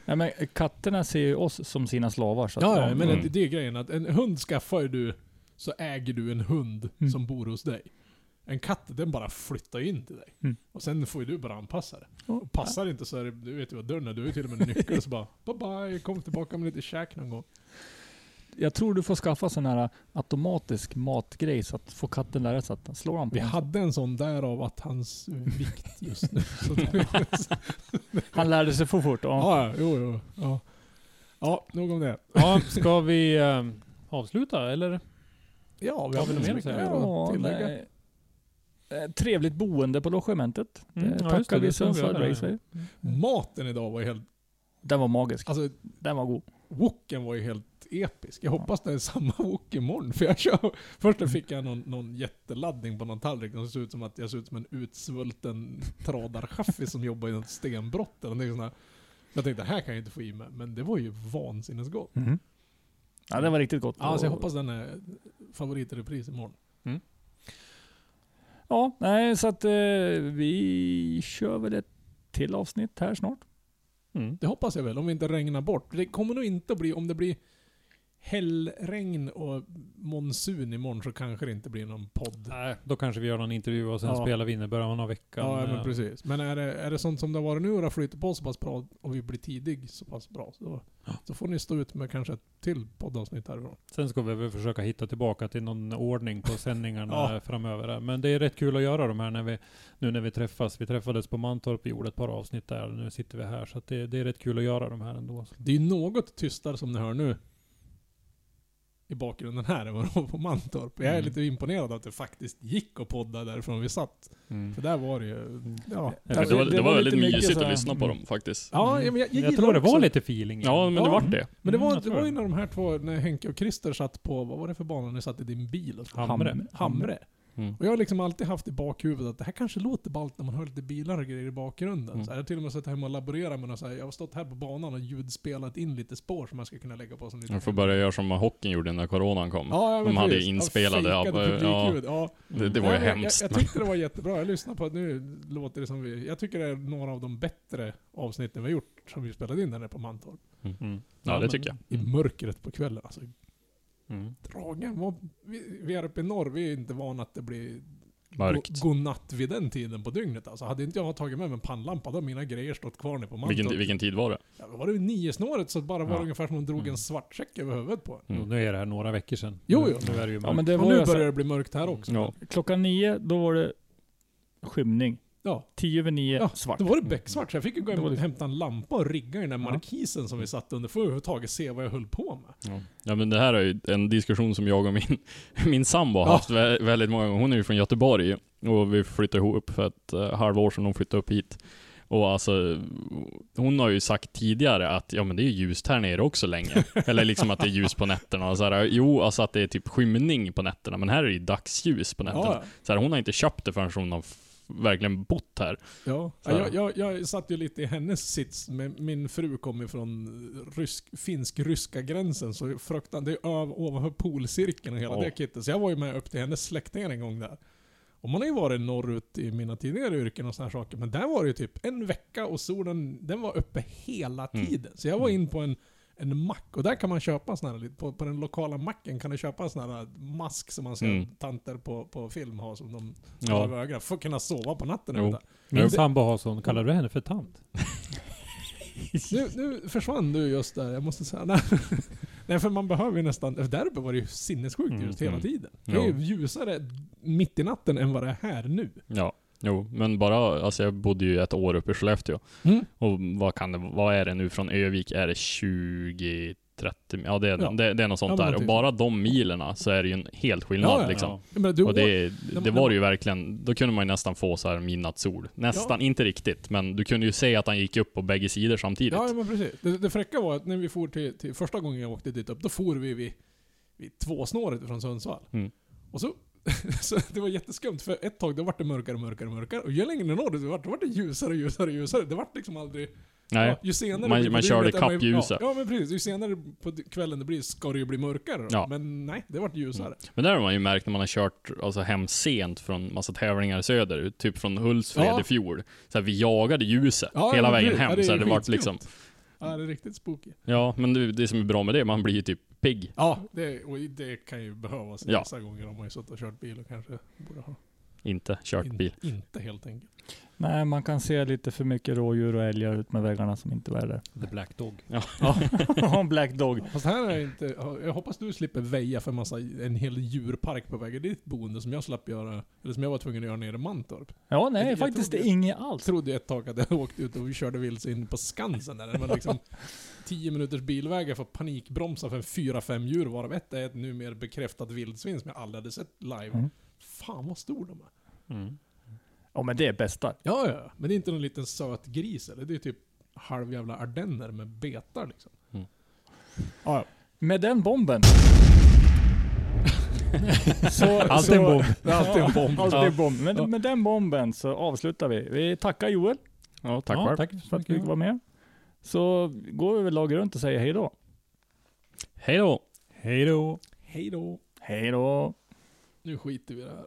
C: Nej, men katterna ser ju oss som sina slavar. Så att
E: Ja, ja, men
D: Mm.
E: det, det är grejen att en hund skaffar ju du, så äger du en hund
C: Mm.
E: som bor hos dig. En katt, den bara flyttar in till dig.
C: Mm.
E: Och sen får ju du bara anpassa det.
C: Ja.
E: Och passar inte så är det, du vet ju vad dörren är, du har ju till och med en nyckel så bara bye bye, kom tillbaka med lite käk någon gång.
C: Jag tror du får skaffa sån här automatisk matgrej så att få katten lära sig att slå han på
E: Vi hade en sån därav att hans vikt just nu.
C: Han lärde sig för fort. Ja.
E: ja, ja, jo, jo. Ja. ja, nog om det.
F: Ja, ska vi eh, avsluta eller?
E: Ja, vi
F: Har
E: väl
F: mer att säga?
E: att tillägga.
C: nej. Eh, Trevligt boende på logementet.
F: Mm,
C: det
F: ja,
C: tackar vi Sundsvall. Raceway.
E: Maten idag var helt...
C: Den var magisk.
E: Alltså,
C: Den var god.
E: woken var ju helt episk. Jag hoppas det är samma wok imorgon. För jag kör... Först fick jag någon, någon jätteladdning på någon tallrik. Det såg ut som att jag såg ut som en utsvulten tradarchaffis som jobbar i något stenbrott eller någonting sånt. Jag tänkte, det här kan jag inte få i mig. Men det var ju vansinnesgott.
C: Mhm. Ja, det var riktigt gott.
E: Ja, så jag hoppas den är favorit i repris imorgon.
C: Ja, nej, så att eh, vi kör väl ett till avsnitt här snart.
F: Mm.
E: Det hoppas jag väl, om vi inte regnar bort. Det kommer nog inte att bli, om det blir hällregn och monsun imorgon så kanske det inte blir någon podd.
F: Nej, då kanske vi gör någon intervju och sen
E: Ja.
F: spelar vi in i början av veckan.
E: Ja, men
F: Eh,
E: precis. Men är det, är det sånt som det har varit nu och det har flyttat på så pass bra och vi blir tidig så pass bra, så, så får ni stå ut med kanske ett till poddavsnitt härifrån.
F: Sen ska vi väl försöka hitta tillbaka till någon ordning på sändningarna
E: Ja.
F: framöver. Men det är rätt kul att göra de här när vi, nu när vi träffas. Vi träffades på Mantorp, vi gjorde ett par avsnitt där och nu sitter vi här. Så det, det är rätt kul att göra de här ändå.
E: Det är något tystare som ni hör nu i bakgrunden här än vad det var på Mantorp. Jag är
F: Mm.
E: lite imponerad att det faktiskt gick att podda därifrån vi satt.
D: Mm.
E: För där var det ju... Ja,
D: Det var, det var väldigt
C: lite mycket
D: mysigt att lyssna på dem faktiskt.
E: ja
F: Mm.
E: jag, jag, jag,
F: Jag, tror det
E: också
F: var lite feeling.
D: Ja, men det
E: Ja.
D: vart det.
E: Men det var,
F: Mm,
E: det var ju
F: det.
E: när de här två, när Henke och Christer satt på, vad var det för bana ni satt i din bil? Så?
F: Hamre.
E: Hamre.
D: Mm.
E: Och jag har liksom alltid haft i bakhuvudet att det här kanske låter ballt när man hör lite bilar och grejer i bakgrunden.
D: Mm.
E: Så jag har till och med suttit hemma och laborerat med något så här, Jag har stått här på banan och ljudspelat in lite spår som jag ska kunna lägga på som lite...
D: Jag får börja göra som hockeyn gjorde när coronan kom.
E: Ja, ja,
D: De hade
E: precis.
D: inspelade,
E: Ja,
D: ja, ja.
E: Ja.
D: Det, det var ju
E: men
D: hemskt.
E: Jag, jag tyckte det var jättebra. Jag lyssnar på, nu låter det som vi... Jag tycker det är några av de bättre avsnitten vi har gjort som vi spelade in där nere på Mantorp.
F: Mm.
D: Ja, det tycker jag.
E: I mörkret på kvällen. Alltså,
D: Mm.
E: dragen var... Vi, vi är uppe i norr, vi är inte vana att det blir
D: Mörkt.
E: go- godnatt vid den tiden på dygnet. Alltså, hade inte jag tagit med mig en pannlampa, då hade mina grejer stått kvar nere på Mantorp.
D: Vilken, vilken tid var det?
E: Ja, var det nio snåret så bara var det
D: Ja.
E: ungefär som om de drog
D: Mm.
E: en svartsäck över huvudet på.
D: Mm.
F: Nu är det här några veckor sedan.
E: Jo, jo.
F: Nu är det ju
C: Ja,
F: mörkt.
C: men det
E: och
C: var
E: nu
C: så,
E: börjar det bli mörkt här också.
D: Ja.
C: klockan nio, då var det skymning.
E: Ja.
C: Tio över nio,
E: Ja,
C: svart.
E: Då var det becksvart, så jag fick ju gå
C: Det
E: hem och hämta en lampa och rigga i den där
C: Ja.
E: markisen som vi satt under för att överhuvudtaget se vad jag höll på med.
D: Ja. ja men det här är ju en diskussion som jag och min, min sambo har
E: Ja.
D: haft vä- väldigt många gånger. Hon är ju från Göteborg och vi flyttade ihop för ett uh, halvår sedan hon flyttade upp hit. Och alltså, hon har ju sagt tidigare att ja men det är ljust här nere också länge. Eller liksom att det är ljus på nätterna och så här, Jo, alltså att det är typ skymning på nätterna, men här är det ju dagsljus på nätterna.
E: Ja,
D: Så här, hon har inte köpt det förrän hon har verkligen bott här.
E: ja. Ja jag, jag, jag satt ju lite i hennes sits, men min fru kom ifrån rysk, finsk-ryska gränsen, så fruktan, det är öv, ovanför polcirkeln och hela
D: Ja.
E: det kittet. Så jag var ju med upp till hennes släktingar en gång där. Och man har ju varit norrut i mina tidigare yrken och såna här saker, men där var det ju typ en vecka och solen, den var uppe hela
D: Mm.
E: tiden. Så jag var in på en, en mack, och där kan man köpa såna här, på, på den lokala macken kan du köpa en sån här mask som man ser
D: Mm.
E: tanter på, på film ha som de
D: Ja.
E: ögonen, för att kunna sova på natten.
D: Jo.
F: Min sambo har sån, kallar du henne för tant?
E: Nu, nu försvann du just där, jag måste säga. Nej, för man behöver ju nästan, där uppe var det ju sinnessjukt
F: Mm,
E: ljust hela
D: mm.
E: tiden. Det är ju ljusare mitt i natten än vad det är här nu.
D: Ja, jo, men bara, alltså jag bodde ju ett år uppe i Skellefteå.
E: Mm.
D: Och vad kan det, vad är det nu från Övik? Är det 20, 30, ja det är,
E: Ja.
D: det, det är något sånt
E: Ja,
D: där. Och bara de milerna så är det ju en helt skillnad
E: Ja,
D: liksom.
E: Du,
D: Och det, det var ju verkligen, då kunde man ju nästan få så här midnattssol. Nästan, inte riktigt, men du kunde ju se att han gick upp på bägge sidor samtidigt.
E: Ja, men precis. Det, det fräcka var att när vi for till, till första gången jag åkte dit upp, då for vi vid, vid tvåsnåret från Sundsvall.
D: Mm.
E: Och så, så det var jätteskumt, för ett tag då var det mörkare och mörkare och mörkare. Och ju längre det var, då var det ljusare och ljusare och ljusare. Det var liksom aldrig...
D: Nej,
E: Ja, ju senare
D: Man-
E: det
D: man körde ikapp ljuset.
E: Ja, ja, men precis. Ju senare på kvällen det blir ska det ju bli mörkare.
D: Ja.
E: Men nej, det vart ljusare.
D: men där har man ju märkt när man har kört alltså, hem sent från massa tävlingar söderut, typ från Hultsfred
E: Ja.
D: i fjol. Så här, vi jagade ljuset hela vägen hem.
E: Ja, det
D: så här, det vart liksom,
E: Ja, det är riktigt spooky.
D: ja, men det, det som är bra med det, man blir ju typ pigg.
E: Ja, det, och det kan ju behövas
D: Ja.
E: vissa gånger om man ju suttit och kört bil och kanske borde ha.
D: Inte kört
E: In,
D: bil.
E: Inte helt enkelt.
C: Nej, man kan se lite för mycket rådjur och älgar ut med vägarna som inte var där.
F: The Black Dog.
C: Ja, Black Dog.
E: Fast här är inte, jag hoppas du slipper väja för massa, en hel djurpark på vägen ditt boende som jag slapp göra, eller som jag var tvungen att göra nere i Mantorp.
C: Ja, nej,
E: Jag
C: faktiskt
E: trodde-
C: inget
E: Jag
C: alls.
E: trodde ett tag att jag åkte ut och vi körde vildsvin på Skansen där. Det var liksom 10 minuters bilväg, jag får panikbromsa för en 4-5 djur varav ett är ett numera bekräftat vildsvin som jag aldrig hade sett live.
C: Mm.
E: Fan vad stor de är.
D: Mm.
C: Ja, men det är bästa.
E: Ja, ja, men det är inte någon liten söt gris eller? Det är typ halvjävla ardenner med betar liksom.
C: Ja, ja. Med den bomben. så,
F: Alltid en bomb.
E: Alltid en bomb.
C: Alltid en bomb. Men med den bomben så avslutar vi. Vi tackar Joel
D: Ja, tack
F: ja,
D: själv.
F: tack
C: för att du fick vara med. Så går vi väl lag runt och säger hej då.
D: Hej då!
F: Hej då.
E: Hej då.
C: Hej då.
E: Nu skiter vi i det här.